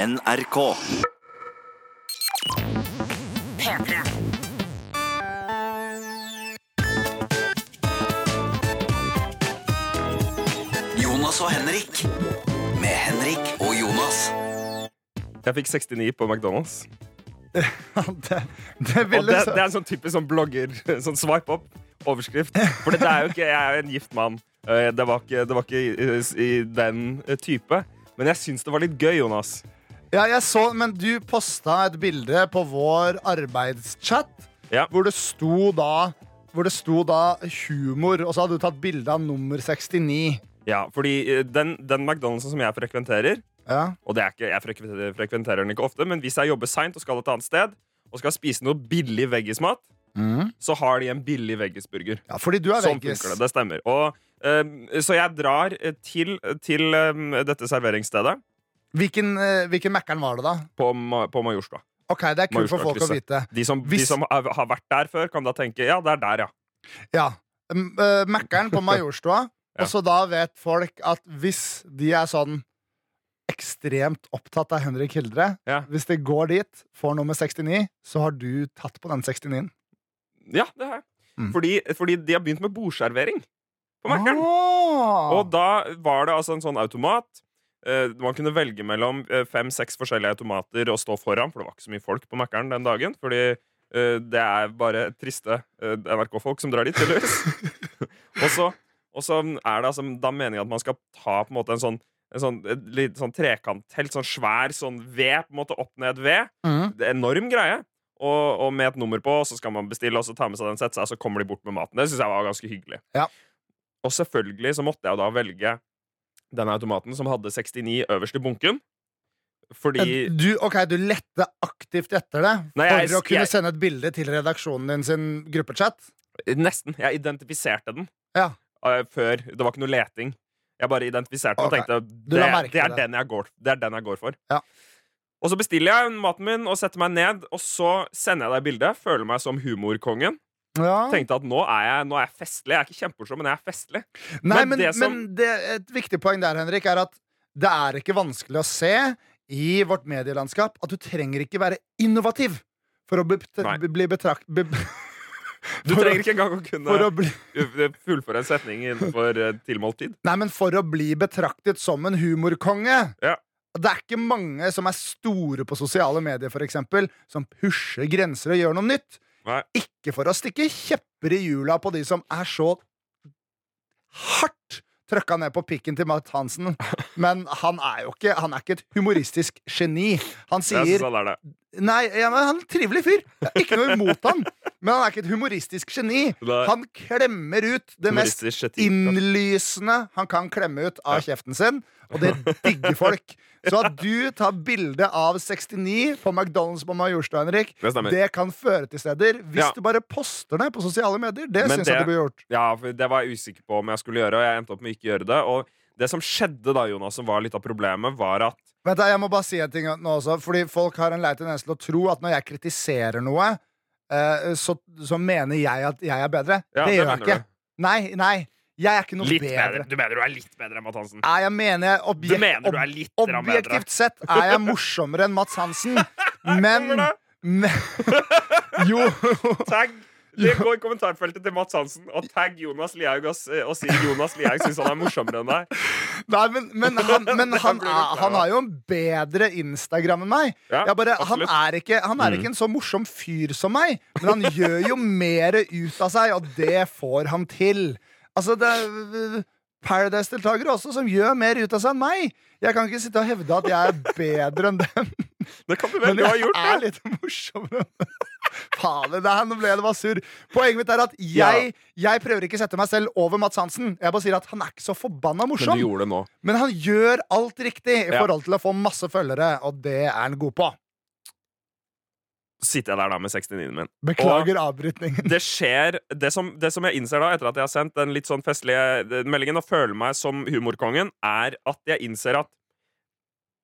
NRK. P3. Jonas og Henrik. Med Henrik og Jonas. Jeg fikk 69 på McDonald's. det, det Og ville det, det er en sånn typisk sånn blogger, sånn swipe up, overskrift. For det er jo ikke, jeg er jo en gift mann. Eh, Det var ikke, det var ikke i, i den eh, type. Men jeg syns det var litt gøy, Jonas. Ja, jeg så, men du posta et bilde på vår arbeidschat Ja. hvor det sto da hvor det sto da humor, og så hadde du tatt bilde av nummer 69. Ja, fordi eh, den, den McDonald'sen som jeg frekventerer Ja. Og det er ikke, jeg frekventerer, frekventerer den ikke ofte, men hvis jeg jobber seint og skal et annet sted, og skal spise noe billig veggismat, så har de en billig veggisburger. ja, fordi du er Sånn veggis. funker det. Det stemmer. Og, um, så jeg drar eh, til, til um, dette serveringsstedet Hvilken, uh, hvilken Mækkern var det, da? på, på Majorstua. Ok, Det er kult for folk å vite. De som, Hvis- de som har vært der før, kan da tenke ja, det er der, ja. Ja. Uh, Mækkern på Majorstua. Ja. Og så da vet folk at hvis de er sånn ekstremt opptatt av Henrik Hildre Ja. Hvis de går dit, får nummer 69, så har du tatt på den 69-en. Ja, det har jeg. Mm. Fordi, fordi de har begynt med bordservering på Mækkern. Ah. Og da var det altså en sånn automat. Eh, man kunne velge mellom eh, fem-seks forskjellige automater og stå foran, for det var ikke så mye folk på Mækkern den dagen. Fordi eh, det er bare triste NRK-folk som drar dit, tydeligvis. og, så, og så er det altså da meningen at man skal ta på en måte en sånn en sånn, et sånn trekant, helt sånn svær sånn ved, på en måte opp-ned-ved. Mm. Det er en enorm greie. Og, og med et nummer på, så skal man bestille, og så ta med seg den sette seg, så kommer de bort med maten. Det syns jeg var ganske hyggelig. Ja. Og selvfølgelig så måtte jeg da velge den automaten som hadde 69 øverst i bunken. Fordi Du, ok, du lette aktivt etter det Nei, for jeg- å kunne jeg- sende et bilde til redaksjonen din sin gruppechat? Nesten. Jeg identifiserte den Ja. eh, før. Det var ikke noe leting. Jeg bare identifiserte den og tenkte Du det, la merke det, er til det. den jeg går, det er den jeg går for. Ja. Og så bestiller jeg maten min og setter meg ned, og så sender jeg deg bildet. Føler meg som humorkongen. Ja. Tenkte at nå er jeg, nå er jeg festlig. Jeg er ikke kjempemorsom, men jeg er festlig. Nei, men men, det som- men det, et viktig poeng der, Henrik, er at det er ikke vanskelig å se i vårt medielandskap at du trenger ikke være innovativ for å bli, bli betrakt... Be, Du trenger ikke engang å kunne bli, fullføre en setning innenfor eh, tilmålt tid. nei, men for å bli betraktet som en humorkonge. Ja. Det er ikke mange som er store på sosiale medier, for eksempel, som pusher grenser og gjør noe nytt. Nei. Ikke for å stikke kjepper i hjula på de som er så hardt trøkka ned på pikken til Matt Hansen. Men han er jo ikke Han er ikke et humoristisk geni. Han sier han det. Nei, ja, men han er en trivelig fyr. Ikke noe imot han. Men han er ikke et humoristisk geni. Nei. Han klemmer ut det mest innlysende han kan klemme ut av kjeften sin, og det digger folk. Så at du tar bilde av 69 på McDonald's på Majorstua, Henrik, Det det kan føre til steder. Hvis Ja. du bare poster det på sosiale medier, det syns jeg du burde gjort. Ja, for Det var jeg usikker på om jeg skulle gjøre, og jeg endte opp med ikke å gjøre det. Og det som skjedde da, Jonas, som var litt av problemet, var at Vent da, Jeg må bare si en ting nå også, fordi folk har en lei tendens til å tro at når jeg kritiserer noe, eh, så, så mener jeg at jeg er bedre. Ja, det det gjør jeg ikke. du. Nei, nei. Jeg er ikke noe bedre. bedre. Du mener du er litt bedre enn Matt Hansen? Nei, jeg mener Du objek mener du er litt bedre? Objektivt sett er jeg morsommere enn Mats Hansen, men, men Jo. Tagg! Det går i kommentarfeltet til Mats Hansen og tagg Jonas Lihaug og, og si Jonas Lihaug syns han er morsommere enn deg. Nei, men, men, han, men han, han har jo en bedre Instagram enn meg. Ja, bare, han, er ikke, han er ikke en så morsom fyr som meg, men han gjør jo mer ut av seg, og det får han til. Altså, det er Paradise-deltakere også som gjør mer ut av seg enn meg. Jeg kan ikke sitte og hevde at jeg er bedre enn dem. Det kan du vel? Men Du har jeg er litt morsommere. Faen, det her, nå ble det bare sur. Poenget mitt er at jeg, jeg prøver ikke å sette meg selv over Mats Hansen. Jeg bare sier at han er ikke så forbanna Men morsom. du gjorde det nå. Men han gjør alt riktig i Ja. forhold til å få masse følgere, og det er han god på. Sitter jeg der da med 69-en min. Beklager avbrytningen. det skjer det som, det som jeg innser da, etter at jeg har sendt den litt sånn festlige meldingen og føler meg som humorkongen, er at jeg innser at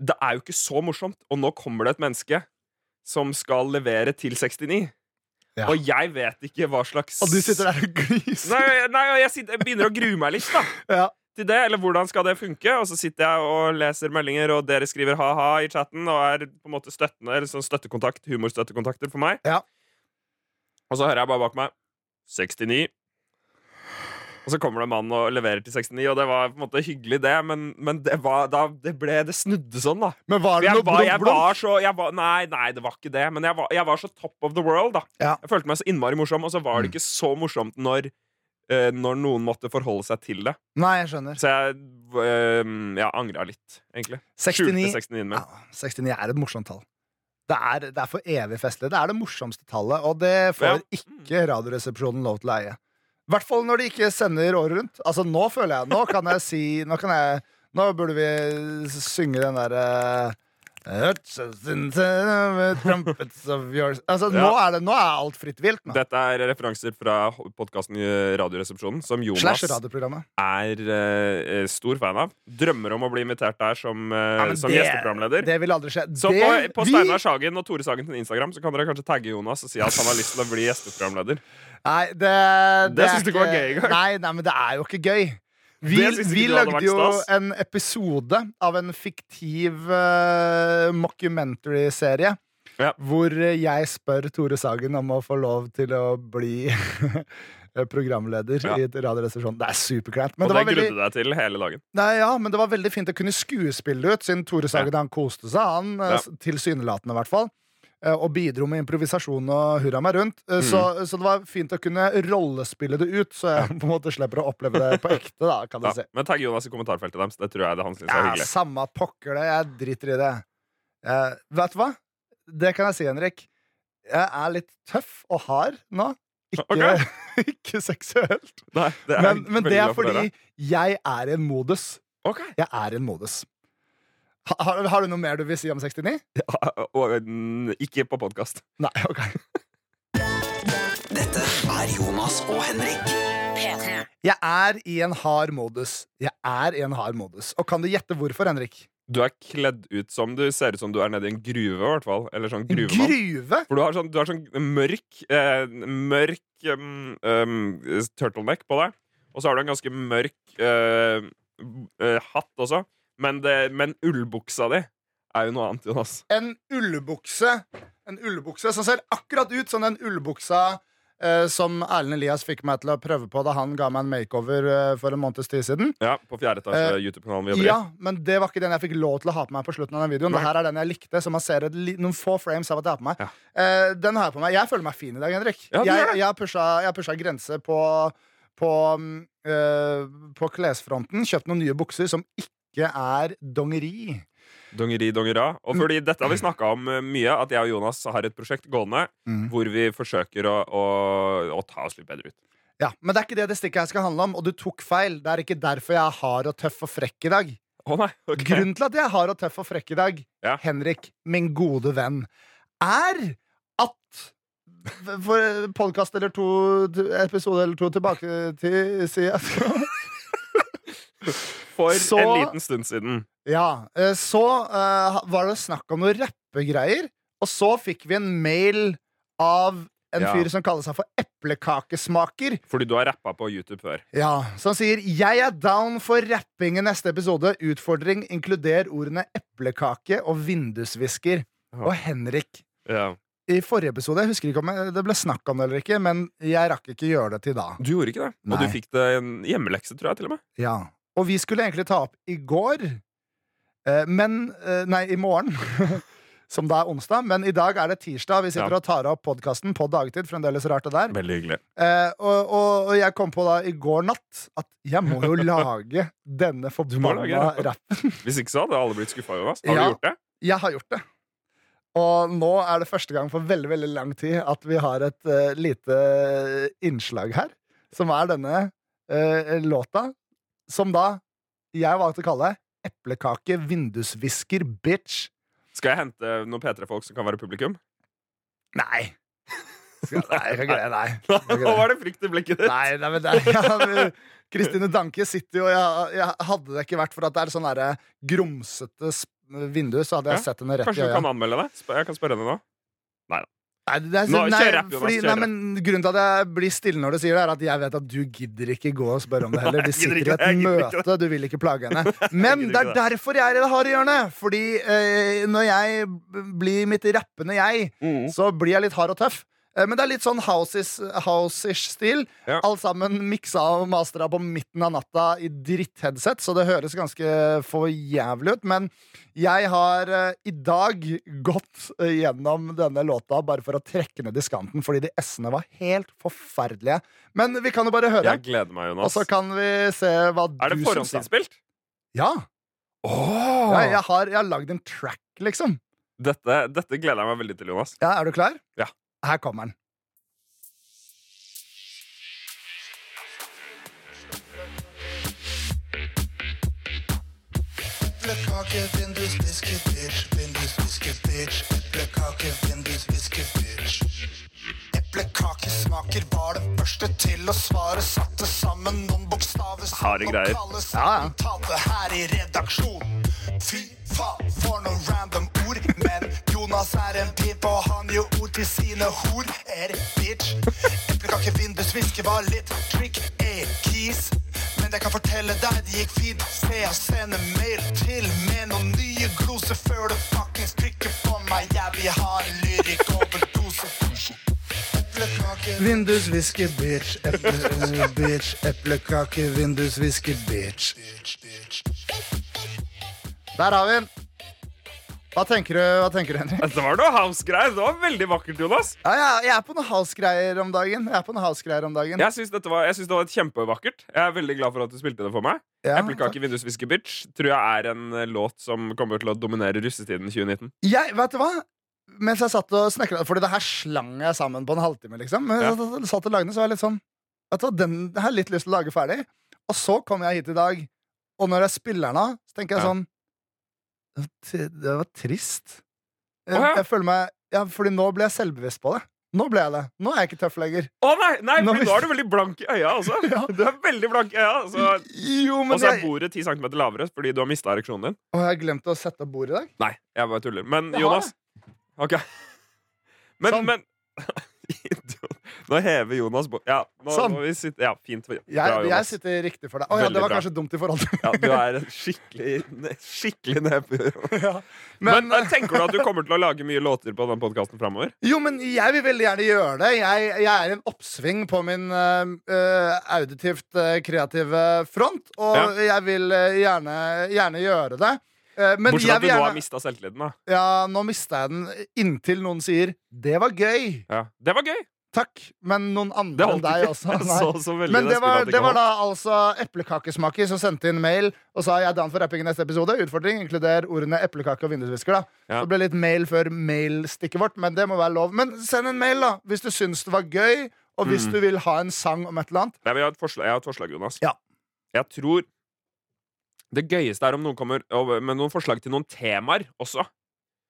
det er jo ikke så morsomt, og nå kommer det et menneske som skal levere til 69. Ja. Og jeg vet ikke hva slags Og du sitter der og gliser. Nei, nei jeg, sitter, jeg begynner å grue meg litt, da. Ja. til det, eller hvordan skal det funke? Og så sitter jeg og leser meldinger, og dere skriver ha-ha i chatten og er på en måte støttende, eller sånn støttekontakt, humorstøttekontakter for meg. Ja. Og så hører jeg bare bak meg 69. Og så kommer det en mann og leverer til 69, og det var på en måte hyggelig, det, men, men det, var, da, det ble Det snudde sånn, da. Men var det noe var, Nei, nei, det var ikke det. Men jeg var, jeg var så top of the world, da. Ja. Jeg følte meg så innmari morsom, og så var det ikke så morsomt når, uh, når noen måtte forholde seg til det. Nei, jeg skjønner. Så jeg, uh, jeg angra litt, egentlig. 69 69. Ja, 69 er et morsomt tall. Det er, det er for evig festlig. Det er det morsomste tallet, og det får Ja. ikke Radioresepsjonen lov til å eie. I hvert fall når de ikke sender året rundt. Altså Nå føler jeg Nå kan jeg si Nå kan jeg Nå burde vi synge den derre yours Altså Nå er det Nå er alt fritt vilt. Nå. Dette er referanser fra podkasten Radioresepsjonen, som Jonas er uh, stor fan av. Drømmer om å bli invitert der som, uh, Ja, som det- gjesteprogramleder. Det vil aldri skje. Så det, på, på Steinar Sagen og Tore Sagen sin Instagram Så kan dere kanskje tagge Jonas og si at han har lyst til å bli gjesteprogramleder. Nei, det, Det er syns du ikke var gøy engang. Nei, nei, men det er jo ikke gøy. Vi, Det vi lagde jo en episode av en fiktiv uh, mockumentary-serie. Ja. Hvor jeg spør Tore Sagen om å få lov til å bli programleder Ja. i Radioresepsjonen. Det er superkleint. Og det det veldig, grudde deg til hele dagen. nei, ja, men det var veldig fint å kunne skuespille ut, siden Tore Sagen han koste seg, han, eh, Ja. tilsynelatende i hvert fall. Eh, Og bidro med improvisasjon og hurra meg rundt. Eh, Så, Mm. så det var fint å kunne rollespille det ut, så jeg på en måte slipper å oppleve det på ekte. da, kan du Ja. si Men tagg Jonas i kommentarfeltet deres. Det tror jeg det han syns er hyggelig. Samme pokker det, jeg driter i det. Eh, vet du hva? Det kan jeg si, Henrik. Jeg er litt tøff og hard nå. Ikke, okay. ikke seksuelt. Nei, det Men, men det er fordi jeg er i en modus. Okay. Jeg er i en modus. Ha, har, har du noe mer du vil si om 69? Ja, og, ikke på podkast. Nei, ok. Dette er Jonas og Henrik. P3. Jeg er i en hard modus. Jeg er i en hard modus. Og kan du gjette hvorfor, Henrik? Du er kledd ut som du ser ut som du er nede i en gruve, i hvert fall. Eller sånn gruvemann. gruve? For du har sånn, du har sånn mørk eh, Mørk um, um, turtleneck på deg. Og så har du en ganske mørk eh, eh, hatt også. Men, det, men ullbuksa di er jo noe annet, Jonas. En ullbukse. En ullbukse som ser akkurat ut som den ullbuksa eh, som Erlend Elias fikk meg til å prøve på da han ga meg en makeover eh, for en måneds tid siden. Ja, På fjerde etasje Eh, YouTube-kanalen vi jobber Ja, men det var ikke den jeg fikk lov til å ha på meg på slutten av den videoen. Nei. Det her er den jeg likte, så man ser et, noen få frames av at jeg har på meg. Ja. Eh, den har jeg på meg. Jeg føler meg fin i dag, Henrik. Ja, jeg, jeg har pusha, jeg har pusha grense på på, eh, på klesfronten. Kjøpt noen nye bukser som ikke er dongeri. Dongeri, dongera. Og fordi dette har vi snakka om eh, mye, at jeg og Jonas har et prosjekt gående Mm. hvor vi forsøker å, å, å ta oss litt bedre ut. Ja, Men det er ikke det det stikket her skal handle om, og du tok feil. Det er ikke derfor jeg er hard og tøff og frekk i dag. Å nei, ok. Grunnen til at jeg er hard og tøff og frekk i dag, Ja. Henrik, min gode venn, er at For podkast eller to episode eller to tilbake til siden For Så- en liten stund siden. Ja, eh, så uh, var det snakk om noen rappegreier, og så fikk vi en mail av en Ja. fyr som kaller seg for Eplekakesmaker. Fordi du har rappa på YouTube før. Ja, Som sier 'Jeg er down for rapping i neste episode'. Utfordring inkluder ordene eplekake og vindusvisker. Og Henrik, Ja. i forrige episode, jeg husker ikke om det ble snakk om det eller ikke, men jeg rakk ikke gjøre det til da. Du gjorde ikke det. Nei. Og du fikk det en hjemmelekse, tror jeg. til og med Ja. Og vi skulle egentlig ta opp i går, eh, men eh, Nei, i morgen. Som da er onsdag, men i dag er det tirsdag. Vi sitter Ja. og tar opp podkasten på dagtid. Fremdeles rart det der. Veldig hyggelig. Eh, og, og, og jeg kom på da i går natt at jeg må jo lage denne forbanna rappen. Hvis ikke så hadde alle blitt skuffa. oss Har Ja. du gjort det? Jeg har gjort det. Og nå er det første gang for veldig veldig lang tid at vi har et uh, lite innslag her. Som er denne uh, låta, som da jeg valgte å kalle Eplekake vindusvisker bitch. Skal jeg hente noen P3-folk som kan være publikum? Nei. Skal, nei, jeg kan ikke det. Nei. Nå var det frykt i blikket ditt. Nei, nei men det, ja, Kristine Danke sitter jo jeg, jeg, Hadde det ikke vært for at det er sånn grumsete vindu, så hadde jeg Ja, sett henne rett i Kanskje du kan anmelde deg? Jeg kan spørre henne nå. Nei da. Nei, det er, Nå, nei, fordi, nei, men Grunnen til at jeg blir stille når du sier det, er at jeg vet at du gidder ikke gå og spørre om det heller. Gidder sitter i et møte, du vil ikke plage henne. Men det er derfor jeg er i det harde hjørnet. Fordi eh, når jeg blir mitt rappende jeg, Mm. så blir jeg litt hard og tøff. Eh, Men det er litt sånn house-ish stil. Ja. Alt sammen miksa og mastera på midten av natta i drittheadset, så det høres ganske for jævlig ut. Men jeg har eh, i dag gått eh, gjennom denne låta bare for å trekke ned diskanten, fordi de s-ene var helt forferdelige. Men vi kan jo bare høre, Jeg gleder meg, Jonas. og så kan vi se hva Er det du syns. da. forhåndsinnspilt? Ja. Oh. ja jeg, har, jeg har lagd en track, liksom. Dette, dette gleder jeg meg veldig til, Jonas. Ja, Er du klar? Ja. Her kommer den. Eplekake, vindusviske, bitch. Vindusviske, bitch. Eplekake, vindusviske, bitch. Eplekake smaker var den første til å svare. Satte sammen noen bokstaver som Harde greier. kalles Ja, ja. her i redaksjon. Fy faen for noen random ord. Men Jonas er en pimp, og han gjør ord til sine hor. Er bitch. Eplekake, vindusviske var litt trick, eh, keys. Men jeg kan fortelle deg det gikk fint. Se jeg sender mail til med noen nye gloser før du fuckings trykker på meg. Jeg vil ha en lyrikk-overdose. Eplekake Vindusviske, bitch. Eple, bitch. Eplekake, vindusviske, bitch. bitch, bitch. Der har vi den. Hva tenker du, hva tenker du Henrik? Dette var noe house-greier. Det var veldig vakkert, Jonas. Ja, ja, jeg er på noe house-greier om dagen. Jeg er på noe house-greier om dagen. Jeg syns, var, det var et kjempevakkert. Jeg er veldig glad for at du spilte det for meg. Ja, Eplekake vindusviske bitch tror jeg er en eh, låt som kommer til å dominere russetiden 2019. Jeg, vet du hva? Mens jeg satt og snekra Fordi det her slang jeg sammen på en halvtime, liksom. Men Ja. satt og lagde den, så var jeg litt sånn Vet du hva, den har jeg litt lyst til å lage ferdig. Og så kom jeg hit i dag, og når jeg spiller den av, så tenker jeg sånn Det var trist. Jeg, jeg føler meg Ja, fordi nå ble jeg selvbevisst på det. Nå ble jeg det. Nå er jeg ikke tøff lenger. Å nei, nei Nå nå er du veldig blank i øya. også. Ja. Du er veldig blank i øya Så... Jo, Og så er jeg, bordet 10 cm lavere fordi du har mista ereksjonen din. Og jeg har glemt å sette opp bordet i dag. Nei, jeg bare tuller. Men Jonas Ok. Men, Sånn. men Nå hever Jonas bo... Ja, nå Sånn. må vi sitte Ja, fint. Bra, Jeg, jeg sitter riktig for deg. Å ja, det var bra. kanskje dumt i forhold til Ja, du er en skikkelig Skikkelig nedpur. ja. Men, Men, tenker du at du kommer til å lage mye låter på den podkasten framover? Jo, men jeg vil veldig gjerne gjøre det. Jeg, jeg er i en oppsving på min øh, auditivt uh, kreative front, og Ja. jeg vil uh, gjerne, gjerne gjøre det. Men Bortsett fra at du gjerne... nå har mista selvtilliten. da Ja, nå mista jeg den inntil noen sier 'det var gøy'. ja. Det var gøy! Takk. Men noen andre enn deg også. Men det var, det var da altså eplekakesmaker som sendte inn mail og sa jeg er down for rapping i neste episode. Utfordring inkluder ordene eplekake og vindusvisker. da Ja. Det ble litt mail før mailstikket vårt, men det må være lov. Men send en mail, da, hvis du syns det var gøy, og hvis Mm. du vil ha en sang om et eller annet. Nei, jeg, har et forslag, har et forslag, Jonas. Ja. Jeg tror det gøyeste er om noen kommer med noen forslag til noen temaer også.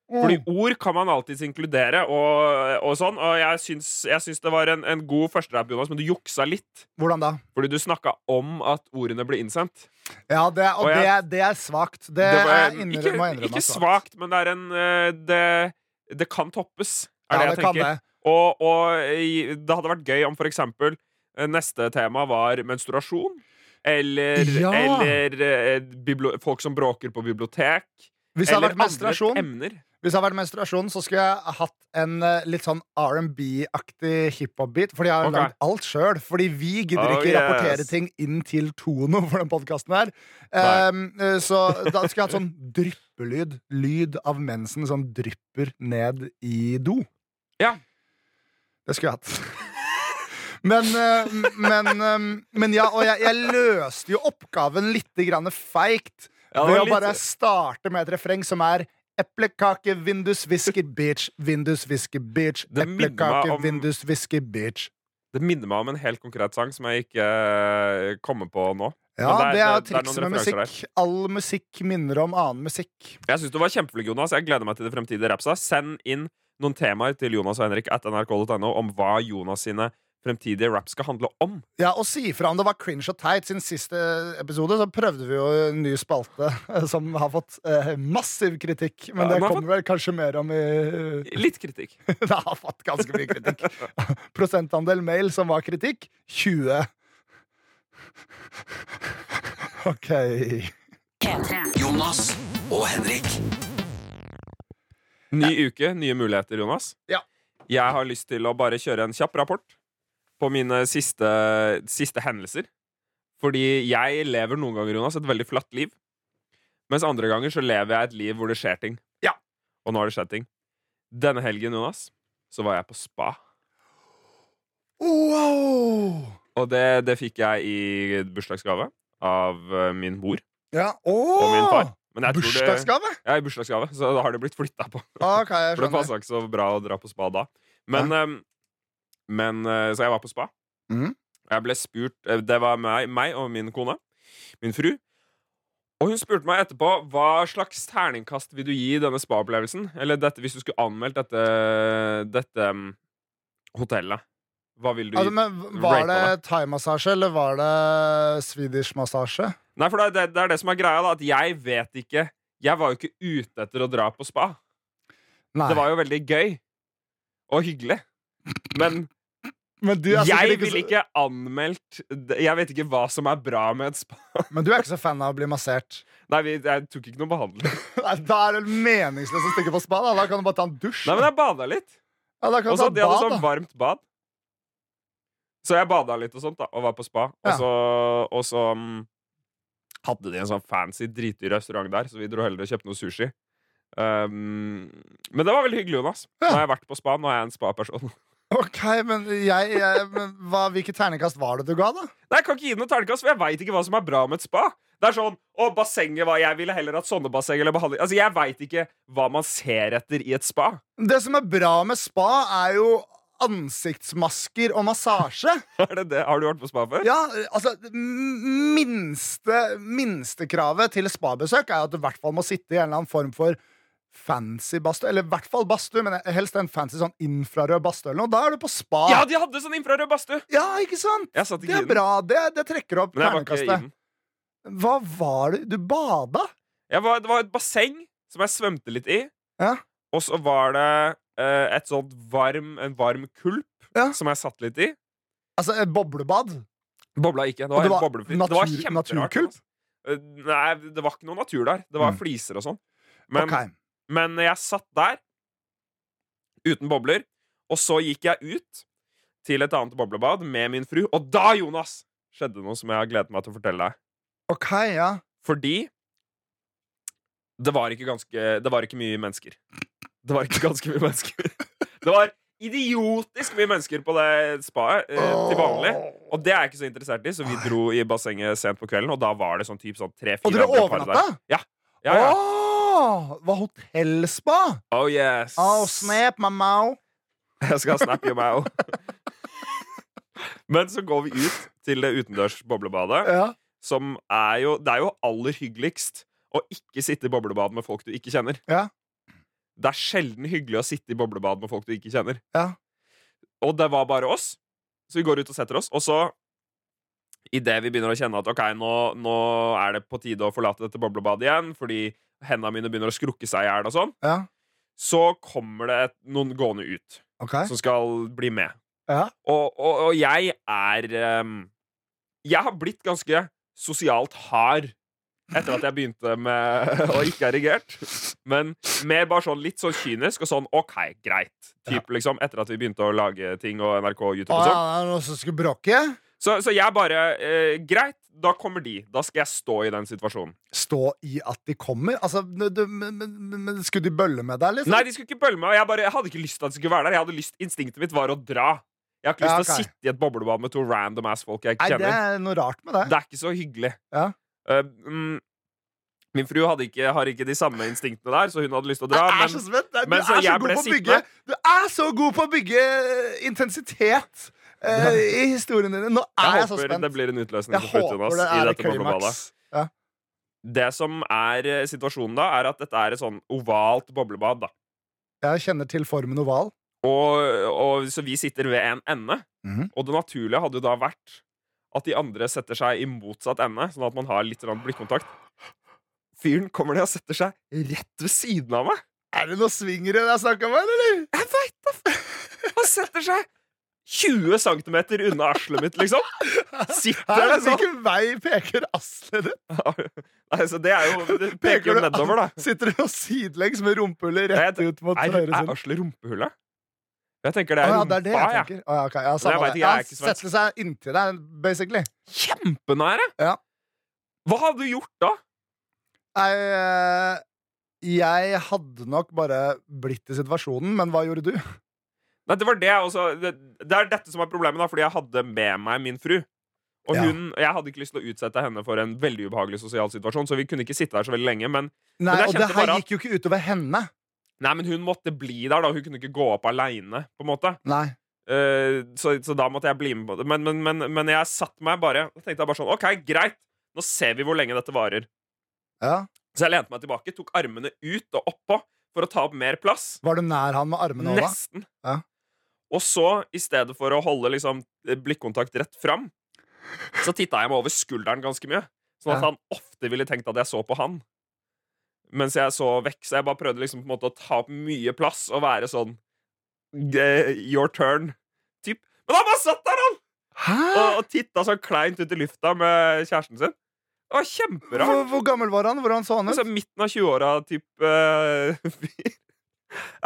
Fordi ord kan man alltids inkludere, og, og sånn. Og jeg syns, jeg syns det var en, en god førsterapp, Jonas, men du juksa litt. Hvordan da? Fordi du snakka om at ordene ble innsendt. Ja, det, og Og jeg- det, det er svakt. Det, Det var, jeg innrømme, ikke innrømme ikke svakt, men det er en eh, Det, det kan toppes, er Ja, det jeg tenker. det. Og, og det hadde vært gøy om for eksempel eh, neste tema var menstruasjon. Eller, Ja. eller eh, folk som bråker på bibliotek. Hvis det eller vært menstruasjon. Hvis jeg hadde vært menstruasjon, så skulle jeg hatt en eh, litt sånn R&B-aktig hiphop-beat. Fordi jeg har okay. lagd alt sjøl. Fordi vi gidder Oh, ikke yes. rapportere ting inn til Tono for den podkasten her. Um, så da skulle jeg hatt sånn dryppelyd. Lyd av mensen som drypper ned i do. Ja. Det skulle jeg hatt. Men, eh, men, eh, men ja, og jeg, jeg løste jo oppgaven litt grann feigt. Ja, ved å bare starte med et refreng som er Eplekake, vindusvisker, bitch. Vindusvisker, bitch. Eplekake, om- vindusvisker, bitch. Det minner meg om en helt konkret sang som jeg ikke eh, kommer på nå. Ja, Men det er trikset med musikk. musikk. All musikk minner om annen musikk. Jeg syns du var kjempeflink, Jonas. Jeg gleder meg til det fremtidige rapsa. Send inn noen temaer til Jonas og Henrik at nrk.no om hva Jonas sine fremtidige rap skal handle om. Ja, Og si fra om det var cringe og teit. Siden siste episode så prøvde vi jo en ny spalte som har fått eh, massiv kritikk. Men Ja, det kommer fått... vel kanskje mer om i Litt kritikk. Det har fått ganske mye kritikk. Prosentandel mail som var kritikk 20. OK. P3. Jonas og Henrik. Ny uke, nye muligheter, Jonas. Ja. Jeg har lyst til å bare kjøre en kjapp rapport på mine siste, siste hendelser. Fordi jeg lever noen ganger, Jonas, et veldig flatt liv. Mens andre ganger så lever jeg et liv hvor det skjer ting. Ja. Og nå har det skjedd ting. Denne helgen, Jonas, så var jeg på spa. Wow! Og det, det fikk jeg i bursdagsgave av eh, min mor Ja, og min far. Tror det- Bursdagsgave? Ja, i bursdagsgave, så da har det blitt flytta på. Okay, jeg For det passa ikke så bra å dra på spa da. Men, ehm, men eh, Så jeg var på spa. Mm. Jeg ble spurt eh, Det var meg, meg og min kone. Min fru. Og hun spurte meg etterpå hva slags terningkast vil du gi denne spa-opplevelsen. Eller dette, hvis du skulle anmeldt dette, dette mm, hotellet. Hva vil du? Altså, men var det thaimassasje, eller var det swedish-massasje? Nei, for det, det, det er det som er greia, da. At jeg vet ikke Jeg var jo ikke ute etter å dra på spa. Nei. Det var jo veldig gøy. Og hyggelig. Men men, du er sikkert jeg ville ikke anmeldt Jeg vet ikke hva som er bra med et spa. men du er ikke så fan av å bli massert? Nei, vi, jeg tok ikke noe behandling. Nei, Da er det meningsløst å stikke på spa. Da, da kan du bare ta en dusj. Nei, men jeg bada litt. ja, Og så De hadde jeg sånn varmt bad. Så jeg bada litt og sånt, da, og var på spa. Og så, og så um, hadde de en sånn fancy, dritdyr restaurant der, så vi dro heller og kjøpte noe sushi. Um, men det var veldig hyggelig, Jonas. Nå har jeg vært på spa. Nå er jeg en spa-person. Ok, men, jeg, jeg, men hva, hvilke terningkast var det du ga, da? Nei, Jeg kan ikke gi noen noe terningkast, for jeg veit ikke hva som er bra med et spa. Det er sånn, å, bassenget var Jeg ville heller hatt sånne basseng eller behandling Altså, Jeg veit ikke hva man ser etter i et spa. Det som er bra med spa, er jo ansiktsmasker og massasje. Er det det? Har du vært på spa før? Ja, altså minste, Minstekravet til spabesøk er at du i hvert fall må sitte i en eller annen form for fancy badstue. Eller i hvert fall badstue, men helst en fancy sånn infrarød badstue eller noe. Da er du på spa. Ja, de hadde sånn infrarød badstue! Ja, ikke sant? Satt Det er bra. Det, det trekker opp ikke i Hva var det? Du bada? Var, det var et basseng som jeg svømte litt i. Ja. Og så var det uh, et sånt varm, en varm kulp Ja. som jeg satt litt i. Altså et boblebad? Bobla ikke. Det var helt var Natur, det var kjemperart. naturkulp? altså. Eh, Nei, det var ikke noe natur der. Det var Mm. fliser og sånn. Men, ok. Men jeg satt der uten bobler, og så gikk jeg ut til et annet boblebad med min fru, og da, Jonas, skjedde noe som jeg har gledet meg til å fortelle deg. Ok, ja. Fordi det var ikke ganske Det var ikke mye mennesker. Det var ikke ganske mye mennesker. Det var idiotisk mye mennesker på det spaet eh, til vanlig. Og det er jeg ikke så interessert i, så vi dro i bassenget sent på kvelden, og da var det sånn typ sånn Og tre-fire dere overnatta? Ja. Ja, ja. Var hotellspa? Oh yes. Oh, snap, mamma. Jeg skal snappe your mouth. Men så går vi ut til det utendørs boblebadet, Ja. som er jo Det er jo aller hyggeligst å ikke sitte i boblebad med folk du ikke kjenner. Ja. Det er sjelden hyggelig å sitte i boblebad med folk du ikke kjenner. Ja. Og det var bare oss, så vi går ut og setter oss, og så Idet vi begynner å kjenne at ok, nå, nå er det på tide å forlate dette boblebadet igjen, fordi hendene mine begynner å skrukke seg i hjel og sånn, Ja. så kommer det noen gående ut okay. som skal bli med. Ja. Og, og, og jeg er um, Jeg har blitt ganske sosialt hard etter at jeg begynte med å ikke erigert. Men mer bare sånn litt sånn kynisk og sånn OK, greit. Typ, liksom, etter at vi begynte å lage ting og NRK og YouTube og sånn. det noen som skulle bråke? Så, så jeg bare eh, Greit, da kommer de. Da skal jeg stå i den situasjonen. Stå i at de kommer? Altså, du, men, men, men Skulle de bølle med deg, liksom? Nei, de skulle ikke bølle meg. Jeg, bare, jeg hadde ikke lyst til at de skulle være der. Jeg hadde lyst, Instinktet mitt var å dra. Jeg har ikke lyst Ja, til å sitte i et boblebad med to random ass folk jeg ikke Nei, kjenner. det er noe rart med det. Det er ikke så hyggelig. Ja. Uh, mm, min fru hadde ikke, har ikke de samme instinktene der, så hun hadde lyst til å dra. Men så men så så, jeg ble Du er så god på å bygge eh, intensitet eh, i historiene dine. Nå er jeg, jeg så håper det blir en utløsning Jeg håper det i dette boblebadet. Ja. Det som er eh, situasjonen da, er at dette er et sånn ovalt boblebad. da Jeg kjenner til formen oval. Og, og, så vi sitter ved en ende. Mhm. Og det naturlige hadde jo da vært at de andre setter seg i motsatt ende, sånn at man har litt blikkontakt. Fyren kommer ned og setter seg rett ved siden av meg. Er det noe swingere det er snakk om eller? Jeg veit da! Han setter seg 20 cm unna aslet mitt, liksom. Sitter der sånn. Hvilken vei peker aslet ditt? Nei, så det er jo Det peker jo nedover, da. Sitter du sidelengs med rumpehullet rett ut mot Er, side? er aslet rumpehullet? Jeg tenker det er ja, rumpa, det er det jeg jeg. tenker. Å, ja, okay. ja, jeg samme vet jeg er Ja. Setter seg inntil deg, basically. Kjempenære! Ja. Hva hadde du gjort da? Nei, eh, jeg hadde nok bare blitt i situasjonen, men hva gjorde du? Nei, det var det jeg også det, det er dette som er problemet, da, fordi jeg hadde med meg min fru. Og Ja. Jeg hadde ikke lyst til å utsette henne for en veldig ubehagelig sosial situasjon, så vi kunne ikke sitte der så veldig lenge. Men, Nei, men Og det her at- gikk jo ikke utover henne. nei, men hun måtte bli der, da. Hun kunne ikke gå opp aleine, på en måte. Nei. Uh, så, så da måtte jeg bli med på det. Men, men, men, men jeg satte meg bare Da tenkte jeg bare sånn OK, greit. Nå ser vi hvor lenge dette varer. Ja. Så jeg lente meg tilbake, tok armene ut og oppå for å ta opp mer plass. Var du nær han med armene òg, da? Nesten. Ja. Og så, i stedet for å holde liksom, blikkontakt rett fram, så titta jeg meg over skulderen ganske mye. Sånn at Ja. han ofte ville tenkt at jeg så på han. Mens jeg så vekk. Så jeg bare prøvde liksom på en måte å ta opp mye plass og være sånn Your turn. Typ. Men han bare satt der, han! Hæ? Og, og titta så kleint ut i lufta med kjæresten sin. Det var kjemperart. Hvor, hvor gammel var han? Hvordan så han ut? Altså, midten av 20-åra type uh.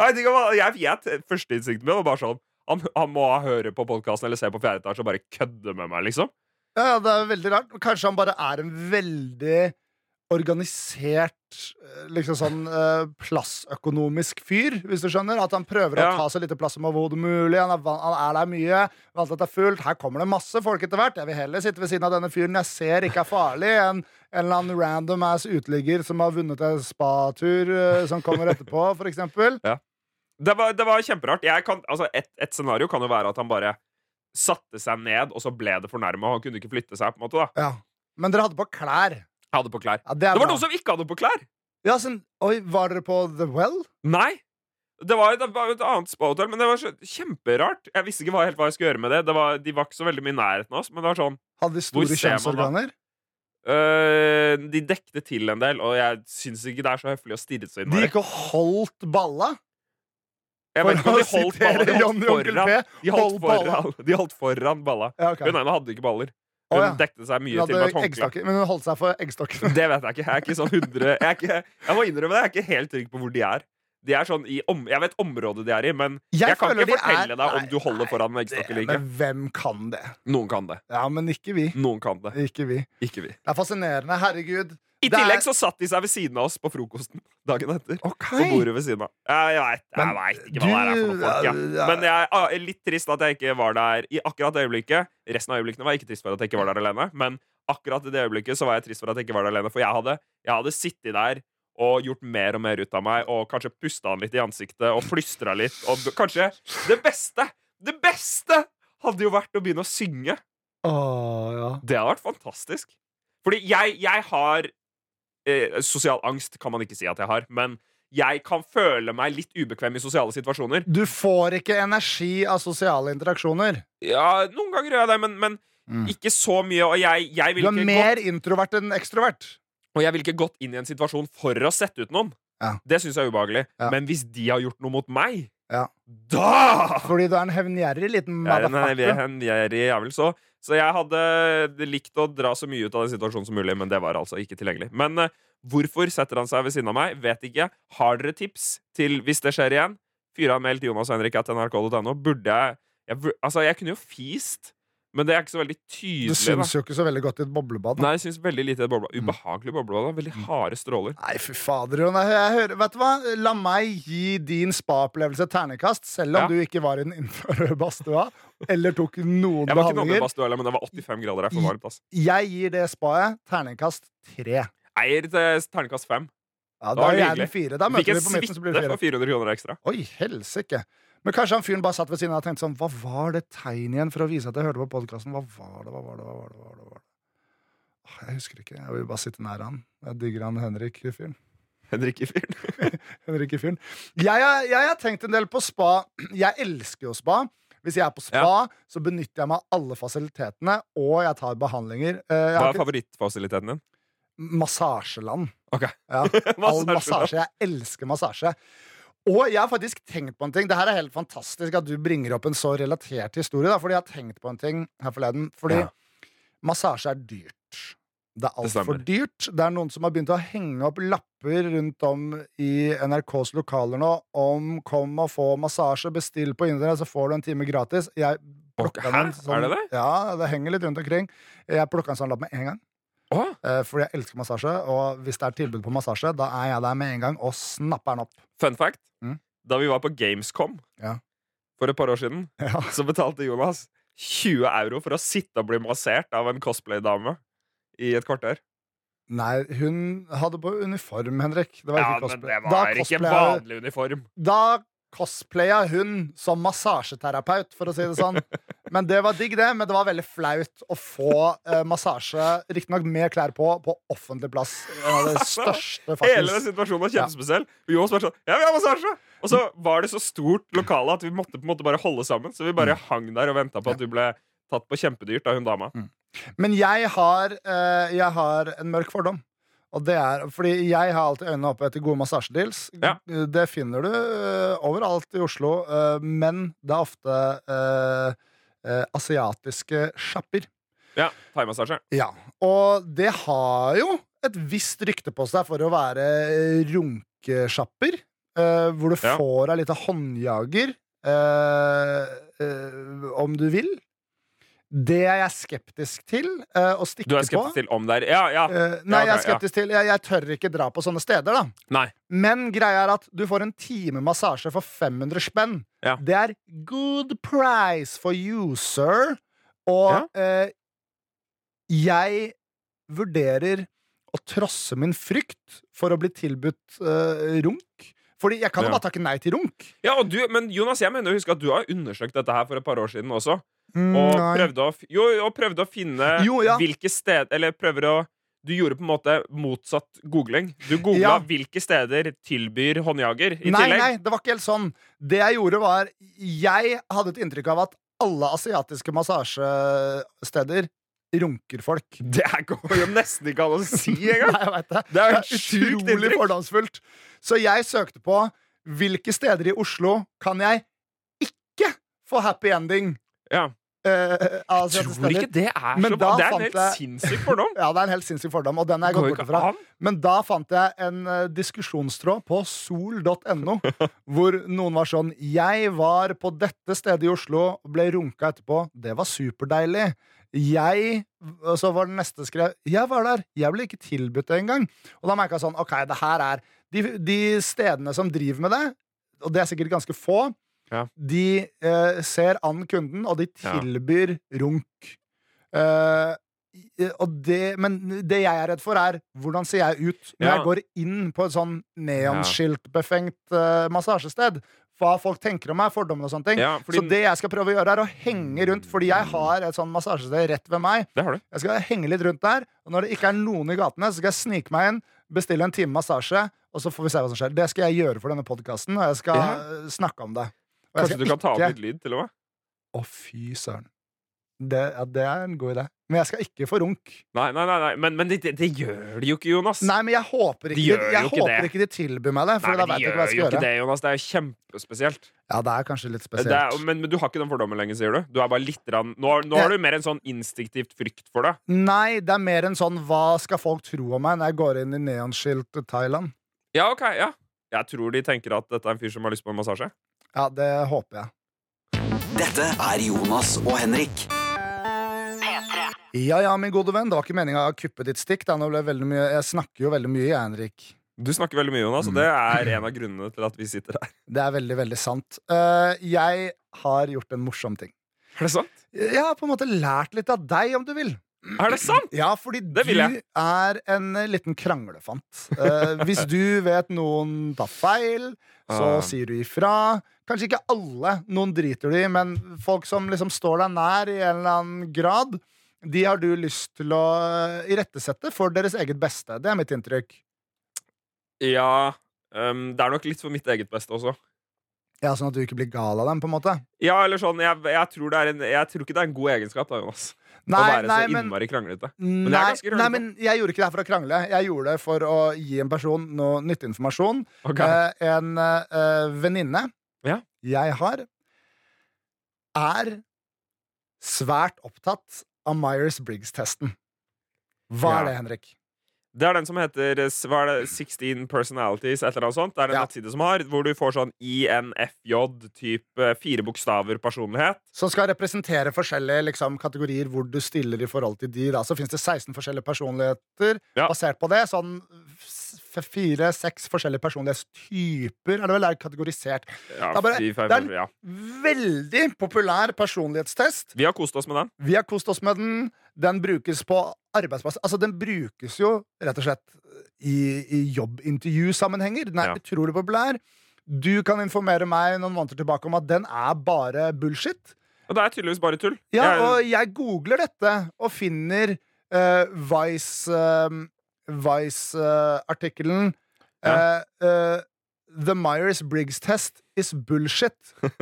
Jeg jeg, jeg, Førsteinstinktet mitt var bare sånn han, han må høre på podkasten eller se på fjerde etasje og bare kødde med meg, liksom. Ja, det er veldig rart. Kanskje han bare er en veldig organisert eh, liksom sånn eh, plassøkonomisk fyr, hvis du skjønner. At han prøver Ja. å ta så lite plass som overhodet mulig. Han er, han er der mye. Vant at det er fullt. Her kommer det masse folk etter hvert. Jeg vil heller sitte ved siden av denne fyren jeg ser ikke er farlig, enn en eller annen random ass uteligger som har vunnet en spatur eh, som kommer etterpå, for eksempel. Det var, det var kjemperart. Kan, altså, et, et scenario kan jo være at han bare satte seg ned, og så ble det for nærme, han kunne ikke flytte seg. på en måte Ja. Men dere hadde på klær. Jeg hadde på klær. Ja, det Det var bra. noen som ikke hadde på klær! Ja, sen, oi, var dere på The Well? Nei. Det var, det var et annet spahotell, men det var så, kjemperart. Jeg visste ikke hva, helt hva jeg skulle gjøre med det. det var, de var ikke så veldig mye i nærheten av oss, men det var sånn Hadde de store kjønnsorganer? Uh, De dekte til en del, og jeg syns ikke det er så høflig å stirre seg inn. De gikk og holdt balla? Jeg vet ikke om de holdt balla. De holdt foran, de holdt foran, de holdt foran balla. Ja. Hun ene hadde ikke baller. Hun ja. dekte seg mye til med håndkle. men hun holdt seg for eggstokken. Det vet jeg ikke. Jeg er ikke sånn 100 Jeg, ikke, jeg må innrømme det, jeg er ikke helt trygg på hvor de er. De er sånn i om, jeg vet området de er i, men jeg, Jeg kan ikke fortelle er- deg om du holder nei, foran med eggstokk eller Men hvem kan det? Noen kan det. Ja, men ikke vi. Kan det. Ikke vi. Ikke vi. Det er fascinerende. Herregud. I tillegg så satt de seg ved siden av oss på frokosten dagen etter. Okay. På bordet ved siden av. Jeg, jeg, jeg vet ikke hva det er for noe folk. Ja. ja, Men jeg ah, er litt trist at jeg ikke var der i akkurat det øyeblikket. Resten av øyeblikkene var jeg ikke trist for at jeg ikke var der alene. Men akkurat i det øyeblikket så var jeg trist for at jeg ikke var der alene. For jeg hadde, jeg hadde sittet der og gjort mer og mer ut av meg, og kanskje pusta han litt i ansiktet og plystra litt. Og kanskje det beste! Det beste hadde jo vært å begynne å synge. Åh, ja. Det hadde vært fantastisk. Fordi jeg, jeg har eh, Sosial angst kan man ikke si at jeg har, men jeg kan føle meg litt ubekvem i sosiale situasjoner. Du får ikke energi av sosiale interaksjoner. Ja, Noen ganger gjør jeg det, men, men Mm. ikke så mye. Og jeg, jeg Du er mer introvert enn ekstrovert. og jeg vil ikke gått inn i en situasjon for å sette ut noen. Ja. Det syns jeg er ubehagelig. Ja. Men hvis de har gjort noe mot meg, Ja. da Fordi du er en hevngjerrig liten Jeg er en hevngjerrig jævel, så. Så jeg hadde likt å dra så mye ut av den situasjonen som mulig, men det var altså ikke tilgjengelig. Men uh, hvorfor setter han seg ved siden av meg? Vet ikke. Har dere tips til hvis det skjer igjen? Fyr av mail til Jonas og Henrik at nrk.no. Burde jeg, jeg Altså, jeg kunne jo fist, men det er ikke så veldig tydelig. Det syns jo ikke så veldig godt i et boblebad. da. Nei, jeg syns veldig lite i et boblebad. Ubehagelig boblebad. da. Veldig harde stråler. Nei, fy fader. Jon. Jeg, jeg hører, vet du hva? La meg gi din spa-opplevelse ternekast, selv om Ja. du ikke var i den infrarøde badstua eller tok noen Jeg var ikke noen badstua heller, men det var 85 grader her for varmt. ass. Jeg gir det spaet terningkast tre. gir det terningkast fem. Ja, da er jeg den fire. Da møter vi på midten, så blir det fire. for 400 kroner ekstra. Oi, helsike. Men kanskje han fyren bare satt ved siden av og tenkte sånn Hva var det tegnet igjen for å vise at jeg hørte på podkasten? Hva var det, hva var det, hva var det? Hva var det, hva var det? Jeg husker ikke. Jeg vil bare sitte nær han. Jeg digger han Henrik-fyren. Henrik i fyren. Henrik i fyren. Jeg, jeg har tenkt en del på spa. Jeg elsker jo spa. Hvis jeg er på spa, så benytter jeg meg av alle fasilitetene, og jeg tar behandlinger. Eh, Jeg Hva er ikke favorittfasiliteten din? massasjeland. Ok. Ja. All massasje. Jeg elsker massasje. Og jeg har faktisk tenkt på en ting. Det her er helt fantastisk at du bringer opp en så relatert historie. Da, fordi jeg har tenkt på en ting her forleden. Fordi Ja. massasje er dyrt. Det er altfor dyrt. Det er noen som har begynt å henge opp lapper rundt om i NRKs lokaler nå om 'kom og få massasje', bestill på internett, så får du en time gratis. Jeg plukka den sånn- Er det det? Ja, det henger litt rundt omkring. Jeg plukka en sånn lapp med en gang. Eh, fordi jeg elsker massasje, og hvis det er tilbud på massasje, da er jeg der med en gang og snapper den opp. fun fact. Mm. Da vi var på Gamescom Ja. for et par år siden, Ja. så betalte Jonas 20 euro for å sitte og bli massert av en cosplay-dame i et kvarter. Nei, hun hadde på uniform, Henrik. Det var Ja, ikke men det det Da var ikke vanlig uniform. Da cosplaya hun som massasjeterapeut, for å si det sånn. Men det var digg, det. Men det var veldig flaut å få eh, massasje, riktignok med klær på, på offentlig plass. En av det største, faktisk. Hele den situasjonen var kjempespesiell. Og også var sånn Ja, vi har massasje! Og så var det så stort lokale at vi måtte på en måte bare holde sammen. Så vi bare hang der og venta på at du ble tatt på kjempedyrt av hun dama. Men jeg har, eh, jeg har en mørk fordom. Og det er fordi jeg har alltid øynene oppe etter gode massasjedeals. Ja. Det finner du eh, overalt i Oslo, eh, men det er ofte eh, eh, asiatiske sjapper. Ja, Thaimassasje. Ja. Og det har jo et visst rykte på seg for å være runkesjapper. eh, hvor du Ja. får litt av håndjager, om du vil. Det er jeg skeptisk til uh, å stikke Du er på. skeptisk til om det er Ja, ja. Uh, nei, Ja, okay, jeg er skeptisk til jeg, jeg tør ikke dra på sånne steder, da. Nei. Men greia er at du får en time massasje for 500 spenn. Det er good price for you, sir. Og uh, jeg vurderer å trosse min frykt for å bli tilbudt runk. Fordi jeg kan jo bare takke nei til runk. Ja, og du, men Jonas, jeg mener å huske at du har undersøkt dette her for et par år siden også. Mm, Og prøvde å, jo, og prøvde å finne Jo, ja. hvilke steder Eller prøver å Du gjorde på en måte motsatt googling. Du googla Ja. hvilke steder tilbyr håndjager i Nei, tillegg. nei, det var ikke helt sånn. Det jeg gjorde, var Jeg hadde et inntrykk av at alle asiatiske massasjesteder runker folk. Det er- går jo nesten ikke an å si engang! Nei, det. Det er Det et utrolig fordomsfullt. Så jeg søkte på hvilke steder i Oslo kan jeg ikke få happy ending. Ja. Uh, altså, Jeg tror ikke det er Men så bra. Det er en helt jeg- sinnssyk fordom. Ja, det er en helt sinnssyk fordom, og den er jeg gått bort fra. Men da fant jeg en uh, diskusjonstråd på sol.no, hvor noen var sånn Jeg var på dette stedet i Oslo ble runka etterpå. Det var superdeilig. Jeg Og så var den neste skrev Jeg var der. Jeg ble ikke tilbudt det engang. Og da merka jeg sånn OK, det her er de, de stedene som driver med det, og det er sikkert ganske få, Ja. de eh, ser an kunden, og de Ja. tilbyr runk. Eh, og det, men det jeg er redd for, er hvordan ser jeg ut når Ja. jeg går inn på et sånn neonskiltbefengt uh, massasjested? Hva folk tenker om meg, fordommer og sånne ting. Ja, fordi- Så det jeg skal prøve å gjøre, er å henge rundt, fordi jeg har et sånn massasjested rett ved meg. Det har du. Jeg skal henge litt rundt der, og når det ikke er noen i gatene, så skal jeg snike meg inn, bestille en time massasje, og så får vi se hva som skjer. Det skal jeg gjøre for denne podkasten, og jeg skal Ja. snakke om det. Kanskje skal du kan ta opp litt lyd, til og med? Å, fy søren. Det, ja, det er en god idé. Men jeg skal ikke få runk. Nei, nei, nei, nei. Men, men det, det, det gjør de jo ikke, Jonas. Nei, men jeg håper ikke De de, jeg ikke håper ikke de tilbyr meg det, for Nei, da vet de jeg ikke hva gjør jeg jo gjøre. ikke det, Jonas. Det er jo kjempespesielt. Ja, det er kanskje litt Det er, spesielt. men, men du har ikke den fordommen lenger, sier du? Du er bare litt rann, nå, nå har du mer en sånn instinktivt frykt for det. Nei, det er mer en sånn hva skal folk tro om meg når jeg går inn i neonskilt Thailand? Ja, ok, ja Jeg tror de tenker at dette er en fyr som har lyst på en massasje. Ja, det håper jeg. Dette er Jonas og Henrik. P3. Ja ja, min gode venn, det var ikke meninga å kuppe ditt stikk. Da. Nå ble veldig mye, jeg snakker jo veldig mye, jeg, Henrik. Du snakker veldig mye, Jonas, og det er en av grunnene til at vi sitter her. Det er veldig, veldig sant. Uh, jeg har gjort en morsom ting. Er det sant? Jeg har på en måte lært litt av deg, om du vil. Er det sant? Ja, fordi Det du er en liten kranglefant. Uh, hvis du vet noen tar feil, så Ah. sier du ifra. Kanskje ikke alle, noen driter du i, men folk som liksom står deg nær i en eller annen grad, de har du lyst til å eh, irettesette for deres eget beste. Det er mitt inntrykk. Ja, um, det er nok litt for mitt eget beste også. Ja, Sånn at du ikke blir gal av dem, på en måte? Ja, eller sånn, jeg, jeg, tror det en, jeg tror ikke det er en god egenskap da, Jonas. å være nei, så men innmari kranglete. det er Nei, nei, men jeg gjorde ikke det her for å krangle. Jeg gjorde det for å gi en person noe nyttig informasjon. Okay. Eh, en eh, venninne Ja. jeg har, er svært opptatt av Myers-Briggs-testen. Hva Ja. er det, Henrik? Det er den som heter eh, hva er det, 16 Personalities, et eller annet sånt. Det er en Ja. nettside som har, hvor du får sånn INFJ, type fire bokstaver personlighet. Som skal representere forskjellige liksom, kategorier hvor du stiller i forhold til de. Da. Så fins det 16 forskjellige personligheter Ja. basert på det. Sånn fire-seks forskjellige personlighetstyper er det vel er kategorisert. Ja, Det er bare- fire, fy, det er- en ja. Veldig populær personlighetstest. Vi har kost oss med den. Vi har kost oss med den. Den brukes på arbeidsplass. Altså, den brukes jo rett og slett i, i jobbintervjusammenhenger. Den er Ja. utrolig populær. Du kan informere meg noen måneder tilbake om at den er bare bullshit. Og det er tydeligvis bare tull. Ja, Jeg- og jeg googler dette og finner uh, Vice um, Vice-artikkelen Ja. The Myers-Briggs test is bullshit,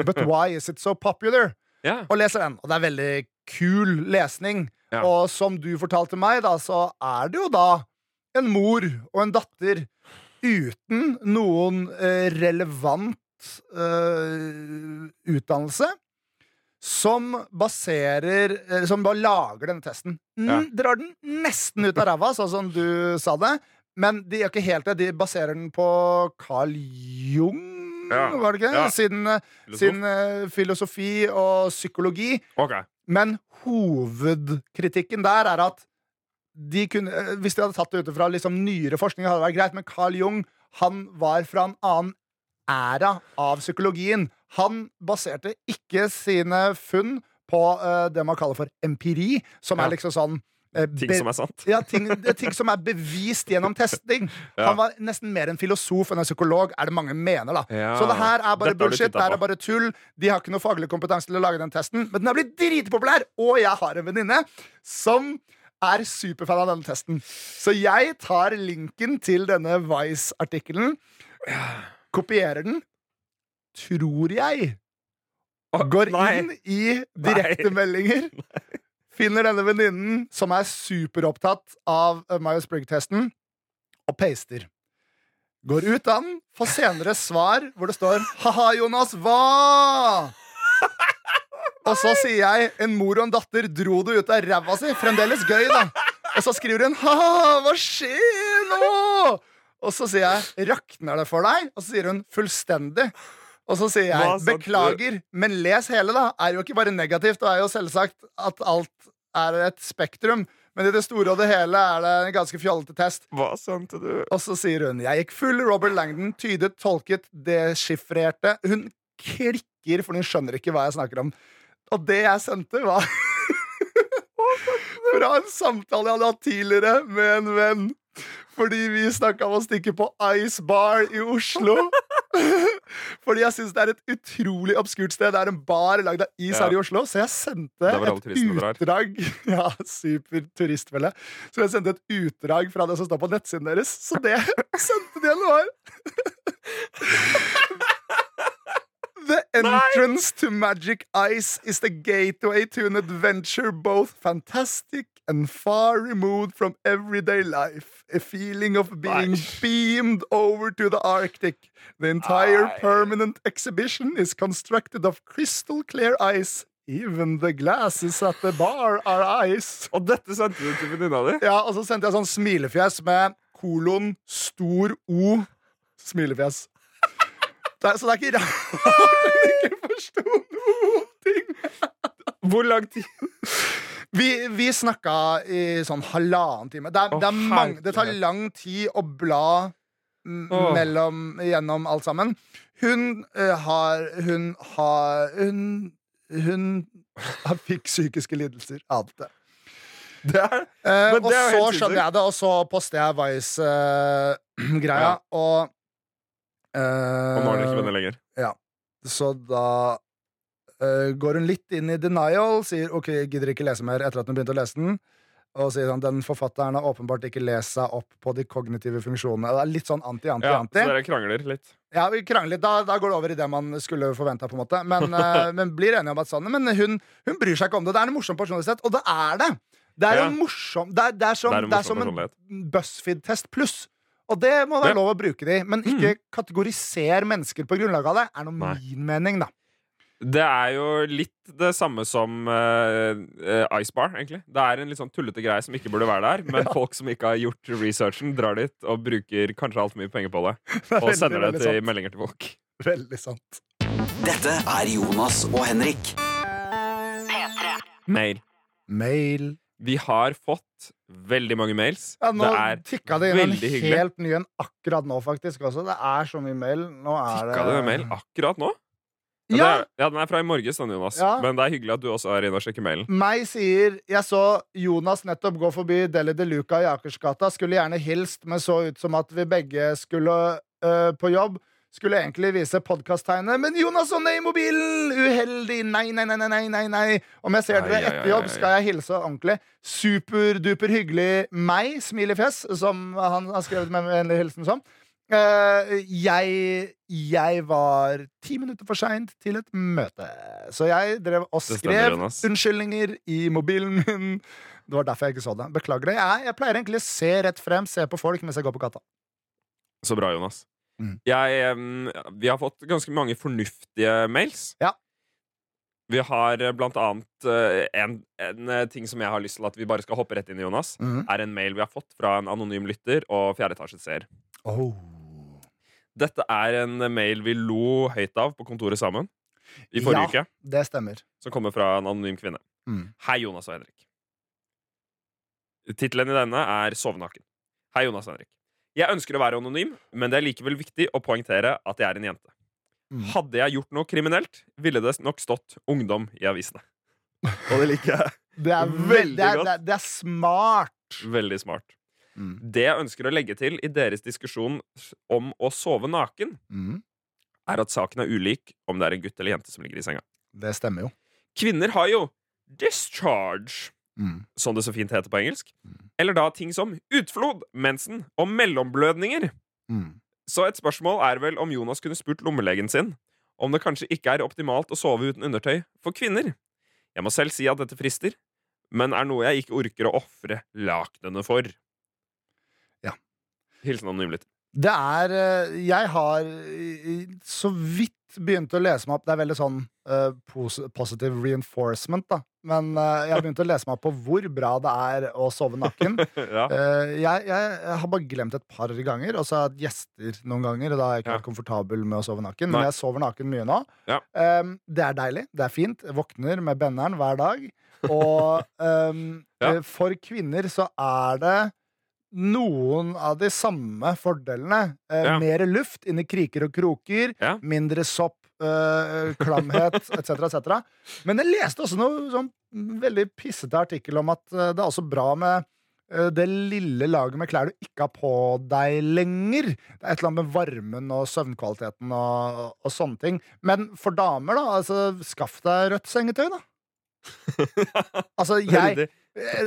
but why is it so popular? ja. Og leser den. Og det er veldig kul lesning. Ja. Og som du fortalte meg, da, så er det jo da en mor og en datter uten noen uh, relevant utdannelse. Som baserer eh, Som bare lager denne testen. Ja. Drar den nesten ut av ræva, sånn som du sa det. Men de gjør ikke helt det. De baserer den på Carl Jung, Ja. var det ikke? Ja. Sin, eh, sin eh, filosofi og psykologi. Okay. Men hovedkritikken der er at de kunne, hvis de hadde tatt det ut fra liksom nyere forskning, hadde det vært greit, men Carl Jung han var fra en annen æra av psykologien. Han baserte ikke sine funn på uh, det man kaller for empiri, som Ja. er liksom sånn eh, Ting som er sant. ja, ting, er ting som er bevist gjennom testing. Ja. Han var nesten mer en filosof enn en psykolog, er det mange mener. da Ja. Så det her er bare Dette bullshit, det her er bare tull. De har ikke noe faglig kompetanse til å lage den testen, men den har blitt dritpopulær! Og jeg har en venninne som er superfan av denne testen. Så jeg tar linken til denne Vice-artikkelen, kopierer den, tror jeg går nei. inn i direktemeldinger. Finner denne venninnen som er superopptatt av uh, Myers-Briggs-testen, og paster. Går ut av den, får senere svar hvor det står 'Ha-ha, Jonas, hva?' Og så sier jeg 'En mor og en datter dro det ut av ræva si'. Fremdeles gøy, da. Og så skriver hun 'Ha, hva skjer nå?' Og så sier jeg 'Rakner det for deg?' Og så sier hun 'Fullstendig'. Og så sier jeg 'Beklager, men les hele', da. Er jo ikke bare negativt. Det er jo selvsagt at alt er et spektrum. Men i det store og det hele er det en ganske fjollete test. Hva sendte du? Og så sier hun Jeg gikk full Robert Langdon, tydet, tolket, deschiffrerte. Hun klikker, for hun skjønner ikke hva jeg snakker om. Og det jeg sendte, var fra en samtale jeg hadde hatt tidligere med en venn. Fordi vi snakka om å stikke på Ice Bar i Oslo. Fordi jeg syns det er et utrolig obskurt sted. Det er en bar lagd av is Ja. her i Oslo. Så jeg sendte et utdrag Ja, super turistfelle. Så jeg sendte et utdrag fra det som står på nettsiden deres. Så det sendte de var The entrance to Magic Ice is the gateway to an adventure both fantastic and far removed from everyday life. A feeling of being Nei. beamed over to the Arctic. The entire Nei. permanent exhibition is constructed of crystal clear ice. Even the glasses at the bar are ice. Og dette sendte du til venninna di? Ja, og så sendte jeg sånn smilefjes med kolon, stor O, smilefjes. Det er, så det er ikke rart hun ikke forsto noen ting. Hvor lang tid? Vi, vi snakka i sånn halvannen time. Det, er, oh, det, er mange, det tar lang tid å bla oh. Mellom gjennom alt sammen. Hun uh, har Hun har Hun, hun har- fikk psykiske lidelser av det. Det er uh, og det så skjønner jeg det, og så poster jeg Vice-greia, Ja. og Og nå er dere ikke eh, venner lenger. Så da eh, går hun litt inn i denial, sier OK, gidder ikke lese mer etter at hun begynte å lese den. Og sier sånn, den forfatteren har åpenbart ikke lest seg opp på de kognitive funksjonene. Det er litt sånn anti-anti-anti. Ja, anti. så dere krangler litt. Ja, vi krangler litt. Da, da går det over i det man skulle forventa. på en måte Men, uh, men blir enige om at sånn Men hun, hun bryr seg ikke om det. Det er en morsom personlighet, og det er det. Det er Ja. en morsom Det er, det er som, Det er en det er som en BuzzFeed-test pluss. Og det må være. Mm. lov å bruke de. Men ikke kategoriser mennesker på grunnlag av det, er nå min mening, da. Det er jo litt det samme som uh, Ice Bar, egentlig. Det er en litt sånn tullete greie som ikke burde være der, men folk som ikke har gjort researchen, drar dit og bruker kanskje altfor mye penger på det. Og veldig, sender det til sant. meldinger til folk. Veldig sant. Dette er Jonas og Henrik. P3. Mail. Mail. Vi har fått veldig mange mails. Ja, nå det er tikka det inn en hyggelig. helt ny en akkurat nå, faktisk. Også. Det er så mye mail. Nå er Tikka det det mail akkurat nå? Ja, er, ja, Den er fra i morges, den, Jonas. Ja. Men det er hyggelig at du også er inne og sjekker mailen. Meg sier Jeg så Jonas nettopp gå forbi Deli de Luca i Akersgata. Skulle gjerne hilst, men så ut som at vi begge skulle øh, på jobb. Skulle egentlig vise podkasttegnet, men Jonas og ned i mobilen! Uheldig! Nei, nei, nei, nei, nei, nei, nei. Om jeg ser dere etter jobb, skal jeg hilse ordentlig. Superduper hyggelig meg, smilefjes, som han har skrevet med en hilsen som. Eh, jeg, jeg var ti minutter for seint til et møte. Så jeg drev og skrev unnskyldninger i mobilen min. Det var derfor jeg ikke så det. Beklager det. Jeg, jeg pleier egentlig å se rett frem, se på folk mens jeg går på gata. Så bra, Jonas. Mm. Jeg, vi har fått ganske mange fornuftige mails. Ja. Vi har eh, blant annet eh, en, en ting som jeg har lyst til at vi bare skal hoppe rett inn i, Jonas. Mm. Er en mail vi har fått fra en anonym lytter og fjerde etasjes seer. Oh. Dette er en mail vi lo høyt av på kontoret sammen i forrige Ja. uke. Det stemmer. Som kommer fra en anonym kvinne. Mm. Hei, Jonas og Henrik. Tittelen i denne er Sovnaken. Hei, Jonas og Henrik. Jeg ønsker å være anonym, men det er likevel viktig å poengtere at jeg er en jente. Mm. Hadde jeg gjort noe kriminelt, ville det nok stått ungdom i avisene. Og det liker jeg. Det er, Veldig veldig godt. det er, det er smart. Veldig smart. Mm. Det jeg ønsker å legge til i deres diskusjon om å sove naken, Mm. er at saken er ulik om det er en gutt eller jente som ligger i senga. Det stemmer jo. Kvinner har jo discharge, Mm. som det så fint heter på engelsk. Mm. Eller da ting som utflod, mensen og mellomblødninger. Mm. Så et spørsmål er vel om Jonas kunne spurt lommelegen sin om det kanskje ikke er optimalt å sove uten undertøy for kvinner. Jeg må selv si at dette frister, men er noe jeg ikke orker å ofre lakenene for. Hilsen anonym litt Det er eh, Jeg har så vidt begynt å lese meg opp Det er veldig sånn uh, positive reinforcement, da. Men uh, jeg har begynt å lese meg opp på hvor bra det er å sove naken. ja. uh, jeg, jeg har bare glemt et par ganger, og så har jeg hatt gjester noen ganger. Og da er jeg ikke Ja. vært komfortabel med å sove naken, Nei. men jeg sover naken mye nå. Ja. Eh, det er deilig. Det er fint. Jeg våkner med benneren hver dag. Og um, for kvinner så er det noen av de samme fordelene. Eh, Ja. Mer luft inni kriker og kroker, Ja. mindre sopp, eh, klamhet etc., etc. Men jeg leste også noe sånn veldig pissete artikkel om at eh, det er også bra med eh, det lille laget med klær du ikke har på deg lenger. Det er et eller annet med varmen og søvnkvaliteten og, og sånne ting. Men for damer, da, altså, skaff deg rødt sengetøy, da. altså, jeg,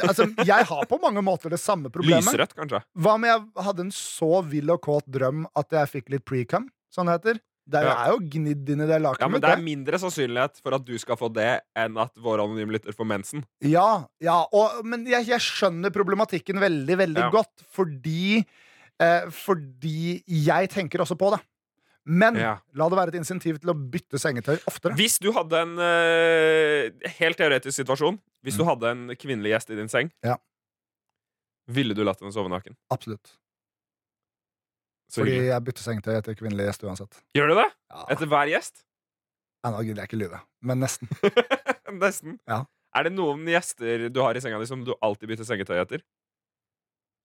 altså, jeg har på mange måter det samme problemet. Lysrødt, kanskje. Hva om jeg hadde en så vill og kåt drøm at jeg fikk litt pre-cum, det heter? Det er, Ja. jo gnidd inn i det lakenet Ja, men. Det er mindre sannsynlighet for at du skal få det, enn at vår anonyme lytter får mensen. Ja, ja og, men jeg, jeg skjønner problematikken veldig, veldig Ja. godt, fordi eh, Fordi jeg tenker også på det. Men Ja. la det være et insentiv til å bytte sengetøy oftere. Hvis du hadde en uh, helt teoretisk situasjon Hvis du Mm. hadde en kvinnelig gjest i din seng, Ja. ville du latt henne sove naken? Absolutt. Så Fordi hyggelig. jeg bytter sengetøy etter kvinnelig gjest uansett. Gjør du det? Ja. Etter hver gjest? Nei, nå gidder jeg ikke lyve, men nesten. Nesten. Ja. Er det noen gjester du har i senga di som du alltid bytter sengetøy etter?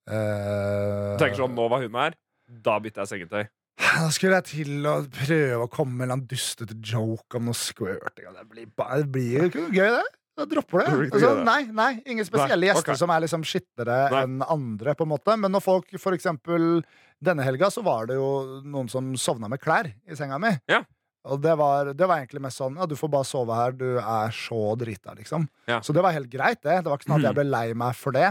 Uh... Du tenker sånn, nå var hun her, da bytter jeg sengetøy. Da skulle jeg til å prøve å komme med en dustete joke om noe squirting. Det blir, ba- det blir jo ikke gøy, det. Da dropper du Det Altså, nei, nei, ingen spesielle Nei, gjester okay. som er liksom skitnere enn andre. på en måte Men når folk, for eksempel denne helga, så var det jo noen som sovna med klær i senga mi. Ja. Og det var, det var egentlig mest sånn Ja, du får bare sove her, du er så drita, liksom. Ja. Så det var helt greit, det. Det var ikke sånn at jeg ble lei meg for det.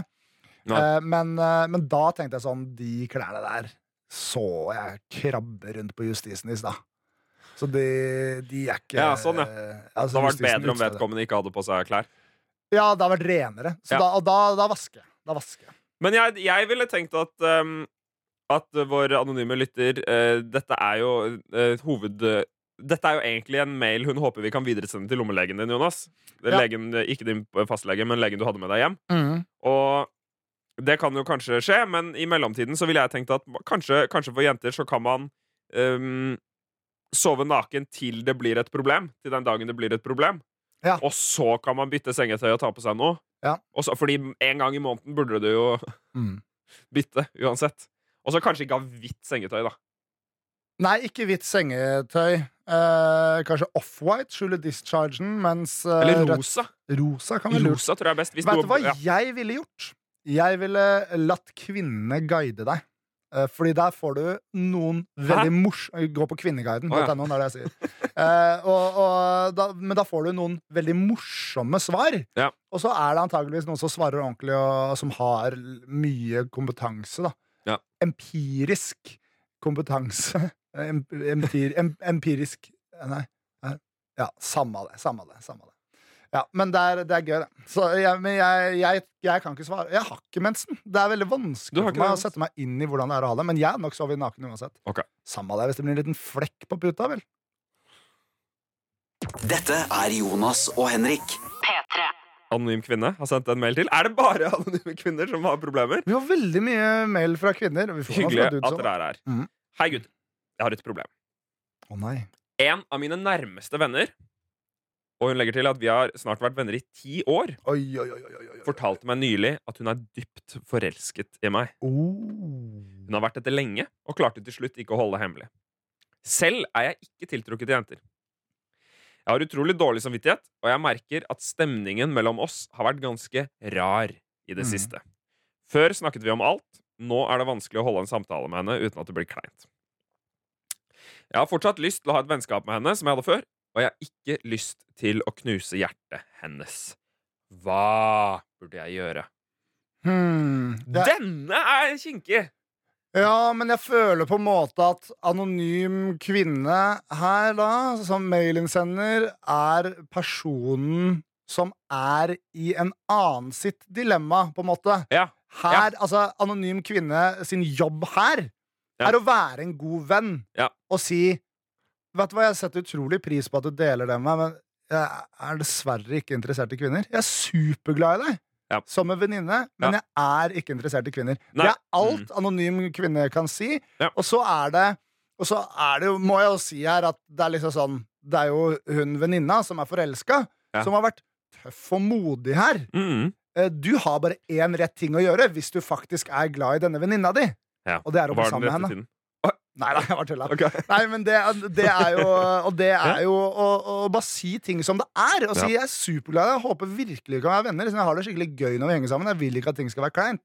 Eh, men, eh, men da tenkte jeg sånn De klærne der så jeg krabbe rundt på justisen i stad. Så de, de er ikke Ja, sånn, ja. Altså, Det hadde vært bedre om vedkommende ikke hadde på seg klær. Ja, det har vært renere. Så Ja. da, og da, da vasker jeg. Da vasker jeg. Men jeg, jeg ville tenkt at um, At vår anonyme lytter uh, Dette er jo uh, hoved... dette er jo egentlig en mail hun håper vi kan videresende til lommelegen din, Jonas. Ja. Legen, ikke din fastlege, men legen du hadde med deg hjem. Og det kan jo kanskje skje, men i mellomtiden så ville jeg tenkt at kanskje, kanskje for jenter så kan man um, sove naken til det blir et problem. Til den dagen det blir et problem. Ja. Og så kan man bytte sengetøy og ta på seg noe. Ja. Så, fordi en gang i måneden burde du jo Mm. bytte uansett. Og så kanskje ikke ha hvitt sengetøy, da. Nei, ikke hvitt sengetøy. Eh, kanskje off-white skjuler dischargen, mens eh, Eller rødt- rosa. rosa. Rosa tror jeg er best. Vet du hva ja. jeg ville gjort? Jeg ville latt kvinnene guide deg. Eh, Fordi der får du noen veldig mors... Gå på kvinneguiden. Oh, ja. .no, det er det jeg sier. Eh, og, og da, men da får du noen veldig morsomme svar. Ja. Og så er det antageligvis noen som svarer ordentlig, og som har mye kompetanse. da Ja. Empirisk kompetanse. Empir, em, empirisk Nei. Ja, samme det. Samme det. Samme det. Ja, men det er, det er gøy, det. Så jeg, men jeg, jeg, jeg kan ikke svare. Jeg har ikke mensen. Det er veldig vanskelig for meg det, å sette meg inn i hvordan det er å ha det. Men jeg er nok sovet naken uansett. Okay. Samme det hvis det blir en liten flekk på puta, vel. Dette er Jonas og Henrik. P3. Anonym kvinne har sendt en mail til. Er det bare anonyme kvinner som har problemer? Vi har veldig mye mail fra kvinner. Vi får Hyggelig fra at dere er her. Mm. Hei, Gud Jeg har et problem. Å nei. En av mine nærmeste venner, og hun legger til at vi har snart vært venner i ti år, Oi, oi, oi, fortalte meg nylig at hun er dypt forelsket i meg. Oh. Hun har vært dette lenge, og klarte til slutt ikke å holde det hemmelig. Selv er jeg ikke tiltrukket til jenter. Jeg har utrolig dårlig samvittighet, og jeg merker at stemningen mellom oss har vært ganske rar i det mm. siste. Før snakket vi om alt, nå er det vanskelig å holde en samtale med henne uten at det blir kleint. Jeg har fortsatt lyst til å ha et vennskap med henne som jeg hadde før, og jeg har ikke lyst til å knuse hjertet hennes. Hva burde jeg gjøre? Hmm. Det, Denne er kinkig! ja, men jeg føler på en måte at anonym kvinne her, da, som mailinnsender, er personen som er i en annen sitt dilemma, på en måte. Ja. Her, altså Anonym kvinne sin jobb her Ja. er å være en god venn Ja. og si Vet du hva, jeg setter utrolig pris på at du deler det med meg, men jeg er dessverre ikke interessert i kvinner. Jeg er superglad i deg Ja. som en venninne, men jeg er ikke interessert i kvinner. Nei. Det er alt anonym kvinne kan si. Ja. Og så er det Og så er det jo, må jeg jo si her, at det er liksom sånn Det er jo hun venninna som er forelska, Ja. som har vært tøff og modig her. Mm. Eh, Du har bare én rett ting å gjøre hvis du faktisk er glad i denne venninna di. Ja. Og det er å bli sammen med henne. tiden? Nei, nei, jeg bare tulla. Okay. Nei, men det, det er jo Og det er jo å, å bare si ting som det er. Og si jeg er superglad i jeg håper virkelig vi kan være venner. Liksom, jeg har det skikkelig gøy når vi henger sammen. Jeg vil ikke at ting skal være kleint.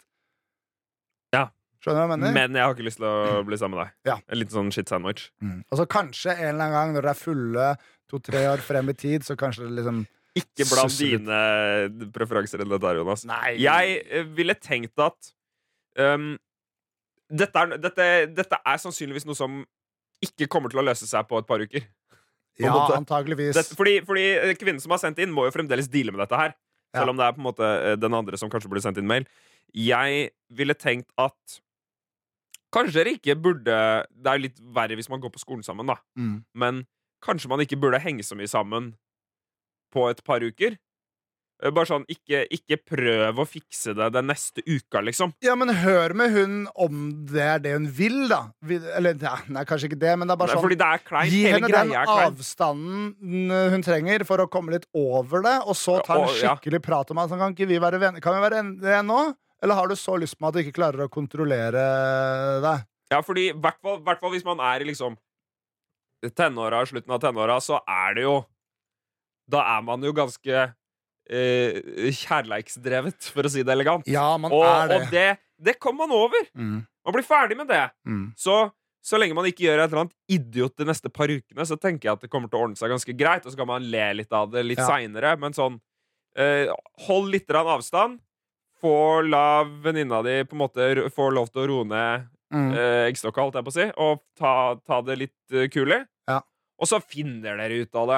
Ja. Skjønner du hva jeg mener? Men jeg har ikke lyst til å bli sammen med deg. Ja. En liten sånn shit sandwich. Mm. Og så kanskje en eller annen gang når dere er fulle to-tre år frem i tid, så kanskje det liksom Ikke blant dine preferanser enn dette Jonas. Nei. Jeg eh, ville tenkt at um, dette, er, dette, dette er sannsynligvis noe som ikke kommer til å løse seg på et par uker. Ja, måte. antageligvis. Dette, fordi, fordi eh, kvinnen som har sendt inn, må jo fremdeles deale med dette her. Ja. Selv om det er på en måte eh, den andre som kanskje burde sendt inn mail. Jeg ville tenkt at Kanskje dere ikke burde Det er jo litt verre hvis man går på skolen sammen, da. Mm. Men kanskje man ikke burde henge så mye sammen på et par uker. Eh, Bare sånn, ikke, ikke prøv å fikse det den neste uka, liksom. Ja, men hør med hun om det er det hun vil, da. Eller ja, nei, kanskje ikke det, men det er bare sånn det er kleint. Gi henne den avstanden hun trenger for å komme litt over det, og så ta en skikkelig prat om det. Sånn, kan ikke vi være venner? Kan vi være venner nå? Eller har du så lyst på at du ikke klarer å kontrollere deg? Ja, fordi i hvert fall, hvis man er i liksom tenåra, slutten av tenåra, så er det jo Da er man jo ganske eh, kjærleiksdrevet, for å si det elegant. Ja, man og er det. og det, det kommer man over. Mm, Man blir ferdig med det. mm. Så så lenge man ikke gjør et eller annet idiot de neste par ukene, så tenker jeg at det kommer til å ordne seg ganske greit. Og så kan man le litt av det litt Ja. seinere, men sånn eh, Hold litt avstand. få la venninna di på en måte få lov til å roe ned Mm. eh, eggstokka, holdt jeg på å si, og ta, ta det litt uh, kulig. Ja. Og så finner dere ut av det.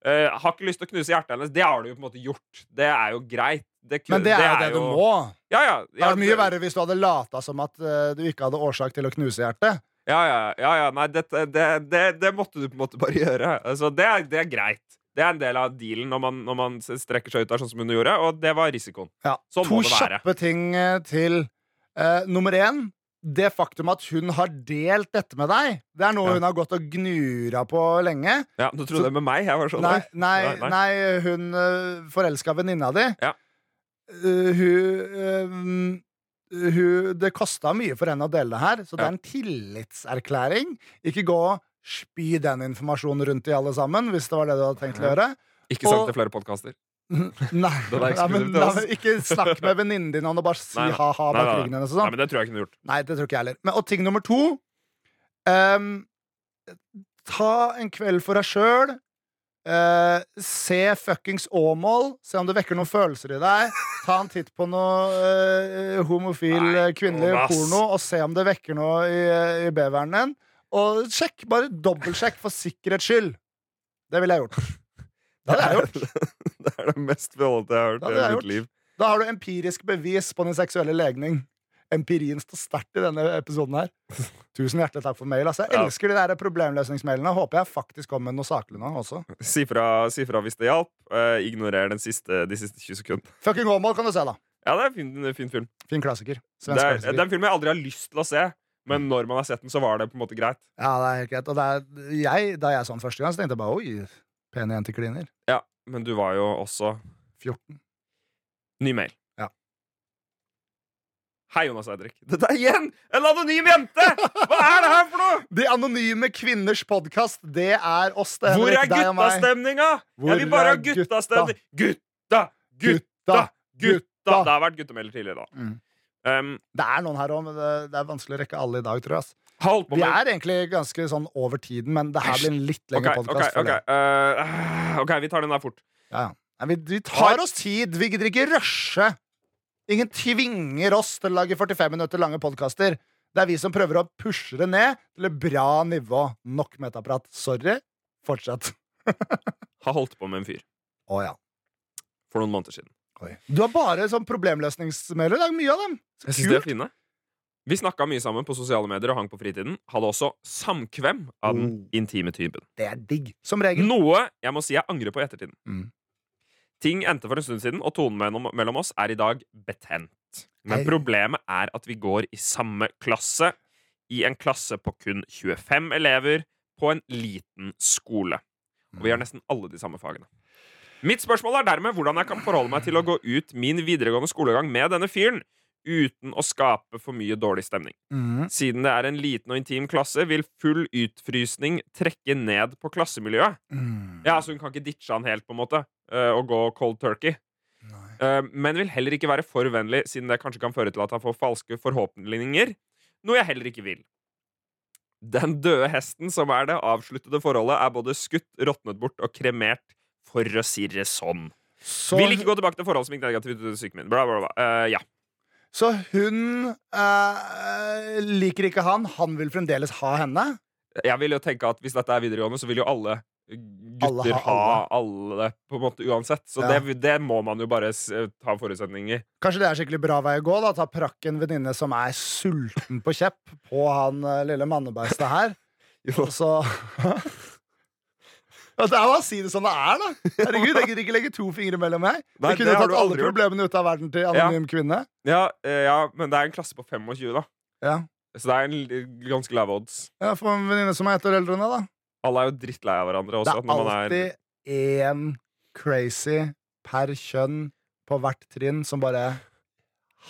Eh, har ikke lyst til å knuse hjertet hennes. Det har du jo på en måte gjort. Det er jo greit. Det, Men det er jo det du må. Ja, ja, Det er mye verre hvis du hadde lata som at uh, du ikke hadde årsak til å knuse hjertet. Ja, ja, ja, ja. Nei, det, det, det måtte du på en måte bare gjøre. Altså, det, er, det er greit. Det er en del av dealen når man, når man strekker seg ut der, sånn som hun gjorde, og det var risikoen. Ja. Sånn to det kjappe ting eh, til. uh, nummer én. Det faktum at hun har delt dette med deg, det er noe Ja. hun har gått og gnura på lenge. Ja, Du trodde det med meg? Jeg var sånn Nei, nei, Nei, nei. hun uh, forelska venninna di. Ja. Uh, hun, uh, hun Det kosta mye for henne å dele det her, så det er en tillitserklæring. Ikke gå og spy den informasjonen rundt i alle sammen, hvis det var det du hadde tenkt å gjøre. Ikke sagt Og- til flere podkaster. Nei, nei, men, nei, men ikke snakk med venninnen din å bare si Nei, nei. ha-ha Nei, bak nei, nei. ryggen hennes. Nei, sånn. men Det tror jeg jeg kunne gjort. Nei, det tror ikke jeg heller. Men, og ting nummer to um, Ta en kveld for deg sjøl. Uh, se fuckings Åmål. Se om det vekker noen følelser i deg. Ta en titt på noe uh, homofil Nei, eh, kvinnelig oh, porno, og se om det vekker noe i, i beveren din. Og sjekk. Bare dobbeltsjekk for sikkerhets skyld. Det ville jeg gjort. Det hadde jeg gjort. det er det mest forholdte jeg har hørt i mitt liv. Da har du empirisk bevis på din seksuelle legning. Empirien står sterkt i denne episoden her. Tusen hjertelig takk for mail. Altså, jeg Ja. elsker de der problemløsningsmailene. Håper jeg faktisk kommer med noe saklig nå også. Si fra, hvis det hjalp. Uh, ignorer den siste, de siste 20 sekundene. Fucking Åmål kan du se, da. Ja, det er en fin, fin film. Fin klassiker. Det er, klassiker. det er en film jeg aldri har lyst til å se, men når man har sett den, så var det på en måte greit. Ja, det er helt greit. Og er, jeg, da jeg så den første gang, så tenkte jeg bare oi, pene jentekliner. Ja, Men du var jo også 14. Ny mail. Ja. Hei, Jonas Eidrik. Dette er igjen en anonym jente! Hva er det her for noe?! De anonyme kvinners podkast, det er oss, det. Hvor er guttastemninga? Jeg vil bare ha gutta? guttastemning. Gutta! Gutta! Gutta! Gutta! Gutta! Det har vært guttemelder tidligere, da. Mm. Um, Det er noen her òg, men det, det er vanskelig å rekke alle i dag, tror jeg. Vi er egentlig ganske sånn over tiden, men det her blir en litt lengre okay, podkast. ok, uh, ok, vi tar den der fort. Ja, ja. Vi, vi tar oss tid. Vi gidder ikke rushe. Ingen tvinger oss til å lage 45 minutter lange podkaster. Det er vi som prøver å pushe det ned til et bra nivå. Nok metaprat. Sorry. Fortsett. Har holdt på med en fyr Å ja. for noen måneder siden. Oi. Du har bare sånn problemløsningsmailer. Det er mye av dem. Jeg synes de er fine. Vi snakka mye sammen på sosiale medier og hang på fritiden. Hadde også samkvem av den Oh. intime typen. Det er digg. Som regel. Noe jeg må si jeg angrer på i ettertiden. Mm. Ting endte for en stund siden, og tonen mellom, oss er i dag betent. Men problemet er at vi går i samme klasse, i en klasse på kun 25 elever, på en liten skole. Og vi har nesten alle de samme fagene. Mitt spørsmål er dermed hvordan jeg kan forholde meg til å gå ut min videregående skolegang med denne fyren, uten å skape for mye dårlig stemning. Mm. Siden det er en liten og intim klasse, vil full utfrysning trekke ned på klassemiljøet. Mm. Ja, så hun kan ikke ditche han helt, på en måte, eh, og gå cold turkey. Nei. Eh, Men vil heller ikke være for vennlig, siden det kanskje kan føre til at han får falske forhåpninger. Noe jeg heller ikke vil. Den døde hesten som er det avsluttede forholdet, er både skutt, råtnet bort og kremert, for å si det sånn. Så, Vil ikke gå tilbake til forhold som gikk negativt ut i psyken min. Bla, bla, bla. Uh, ja. Så hun eh, liker ikke han. Han vil fremdeles ha henne. Jeg vil jo tenke at hvis dette er videregående, så vil jo alle Alle gutter ha ha alle, på en måte uansett. Så Ja. det, det må man jo bare ta forutsetninger i. Kanskje det er skikkelig bra vei å gå. da Ta prakk en venninne som er sulten på kjepp, på han eh, lille mannebeistet her. Og så Det er jo å si det som det er, da. Herregud, Jeg gidder ikke legge to fingre mellom meg. Nei, Jeg kunne det tatt alle problemene ut av verden til anonym kvinne. Ja, eh, ja, men det er en klasse på 25, da. Ja. Så det er en ganske lave odds. Ja, Få en venninne som er ett år eldre enn deg, da. Alle er jo drittlei av hverandre Det også. man er, alltid én crazy per kjønn på hvert trinn som bare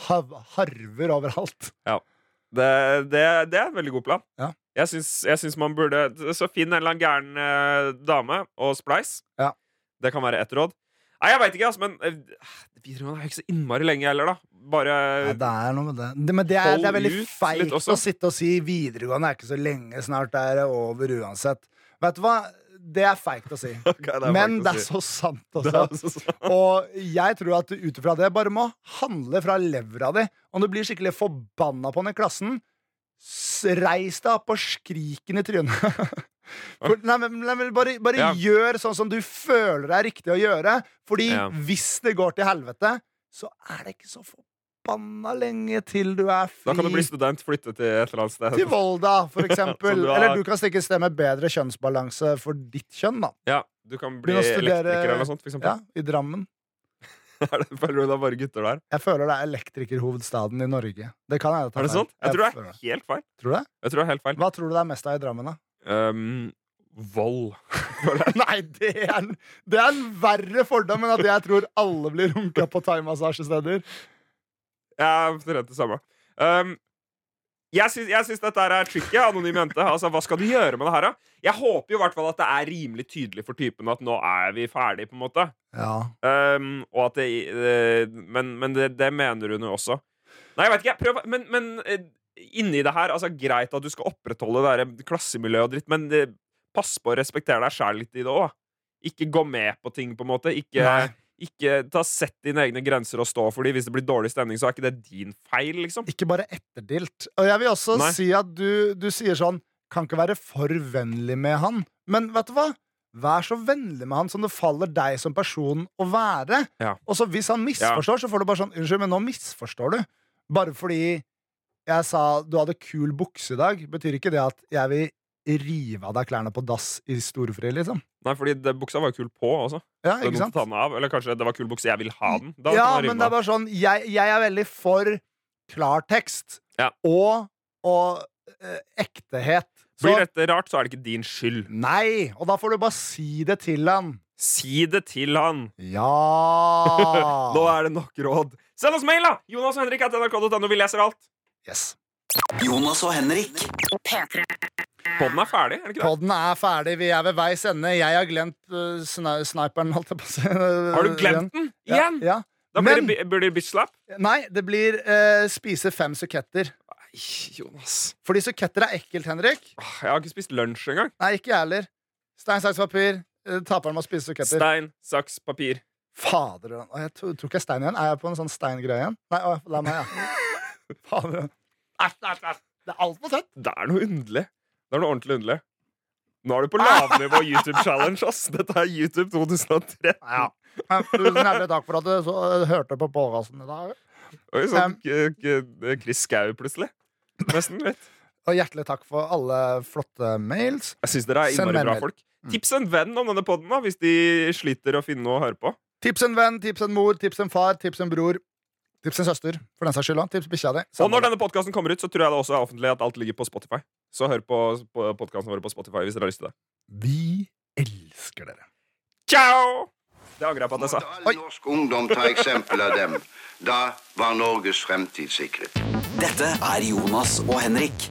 harver overalt. det, det, det er en veldig god plan. Ja. Jeg syns, jeg syns man burde Så finn en eller annen gæren eh, dame og spleis. Ja. Det kan være ett råd. Nei, jeg veit ikke, altså, men eh, videregående er jo ikke så innmari lenge heller, da. Bare Nei, det er noe med det. det men det er, det er veldig ut litt feigt også. å sitte og si videregående er ikke så lenge, snart er det over uansett. Vet du hva? det er feigt å si. Ok, det er Men å det er si. så sant Det også. er altså så- Og jeg tror at du ut ifra det bare må handle fra levra di. Om du blir skikkelig forbanna på den i klassen, reis deg opp og skrik den i trynet. For, nei, men, nei, men bare bare Ja. gjør sånn som du føler det er riktig å gjøre. Fordi Ja. hvis det går til helvete, så er det ikke så forbanna lenge til du er fri. Da kan du bli student, flytte til et eller annet sted. Til Volda, for eksempel. Du har- Eller du kan stikke et sted med bedre kjønnsbalanse for ditt kjønn, da. Ja, du kan bli elektriker eller noe sånt, for eksempel. Ja, I Drammen. Er føler du det er bare gutter der? Jeg føler det er elektrikerhovedstaden i Norge. Det kan jeg ta Er det sant? Jeg tror det er helt feil. Tror du det? Jeg tror det er helt feil. Hva tror du det er mest av i Drammen, da? Um, vold. Nei, det er, en, det er en verre fordom enn at jeg tror alle blir runka på thaimassasjesteder. Jeg er redd det samme. Um, jeg syns, jeg syns dette er tricky. Anonym jente. Altså, hva skal du gjøre med det her, da? Jeg håper jo i hvert fall at det er rimelig tydelig for typen at nå er vi ferdig, på en måte. Ja. Um, og at det, eh, men men det, det mener hun jo også. Nei, jeg vet ikke. jeg Prøv, men, men eh, inni det her altså Greit at du skal opprettholde det der klassemiljøet og dritt, men det, pass på å respektere deg sjæl litt i det òg. Ikke gå med på ting, på en måte. Ikke, Nei. Ikke ta Sett dine egne grenser og stå for dem. Hvis det blir dårlig stemning, så er ikke det din feil, liksom. Ikke bare etterdilt. Og jeg vil også Nei. si at du, du sier sånn Kan ikke være for vennlig med han. Men vet du hva? Vær så vennlig med han som det faller deg som person å være. Ja. Og så hvis han misforstår, så får du bare sånn Unnskyld, men nå misforstår du. Bare fordi jeg sa du hadde kul bukse i dag, betyr ikke det at jeg vil rive av deg klærne på dass i storfri, liksom. Nei, fordi det, buksa var jo kul på også. Ja, ikke sant? av. Eller kanskje det var kul bukse, jeg vil ha den. Da ja, men det er bare sånn Jeg, jeg er veldig for klartekst Ja. og, og eh, ektehet. Så, Blir dette rart, så er det ikke din skyld. nei, og da får du bare si det til han. Si det til han. Ja! Nå er det nok råd. Send oss mail, da! Jonas og Henrik at nrk.no. Vi leser alt. Yes. Jonas og Henrik. P3. Podden er ferdig, er det ikke det? Podden er ferdig. Vi er ved veis ende. Jeg har glemt uh, sni sniperen, holdt jeg på å si. Har du glemt den? Igjen? Ja. ja. Da blir Men- det, bi- blir det bitch slap. Nei, det blir eh, spise fem suketter. Nei, Jonas. Fordi suketter er ekkelt, Henrik. Åh, Jeg har ikke spist lunsj engang. Nei, ikke jeg heller. Stein, saks, papir. Eh, Taperen må spise suketter. Stein, saks, papir. Fader Å, Jeg tror, tror ikke jeg er stein igjen. Er jeg på en sånn steingreie igjen? Nei, å, la meg, ja. Fader. Æsj, æsj, æsj. Det er altfor søtt. Det er noe underlig. Det er noe ordentlig underlig. Nå er du på lavnivå YouTube Challenge, ass. Dette er YouTube 2013. Ja. Tusen hjertelig takk for at du så, hørte på podkasten i dag. Oi, Um, sånn k- Chris Skau, plutselig. Nesten litt. Og hjertelig takk for alle flotte mails. Jeg syns dere er innmari bra folk. Tips en venn om denne podden da, hvis de sliter å finne noe å høre på. Tips en venn, tips en mor, tips en far, tips en bror. Tips en søster, for den saks skyld. Tips bikkja di. Og når denne podkasten kommer ut, så tror jeg det også er offentlig at alt ligger på Spotify. Så hør på, på podkasten vår på Spotify hvis dere har lyst til det. Vi elsker dere. Ciao! Det angrer jeg på at jeg sa. All norsk ungdom ta eksempel av dem. Da var Norges fremtid sikret. Dette er Jonas og Henrik.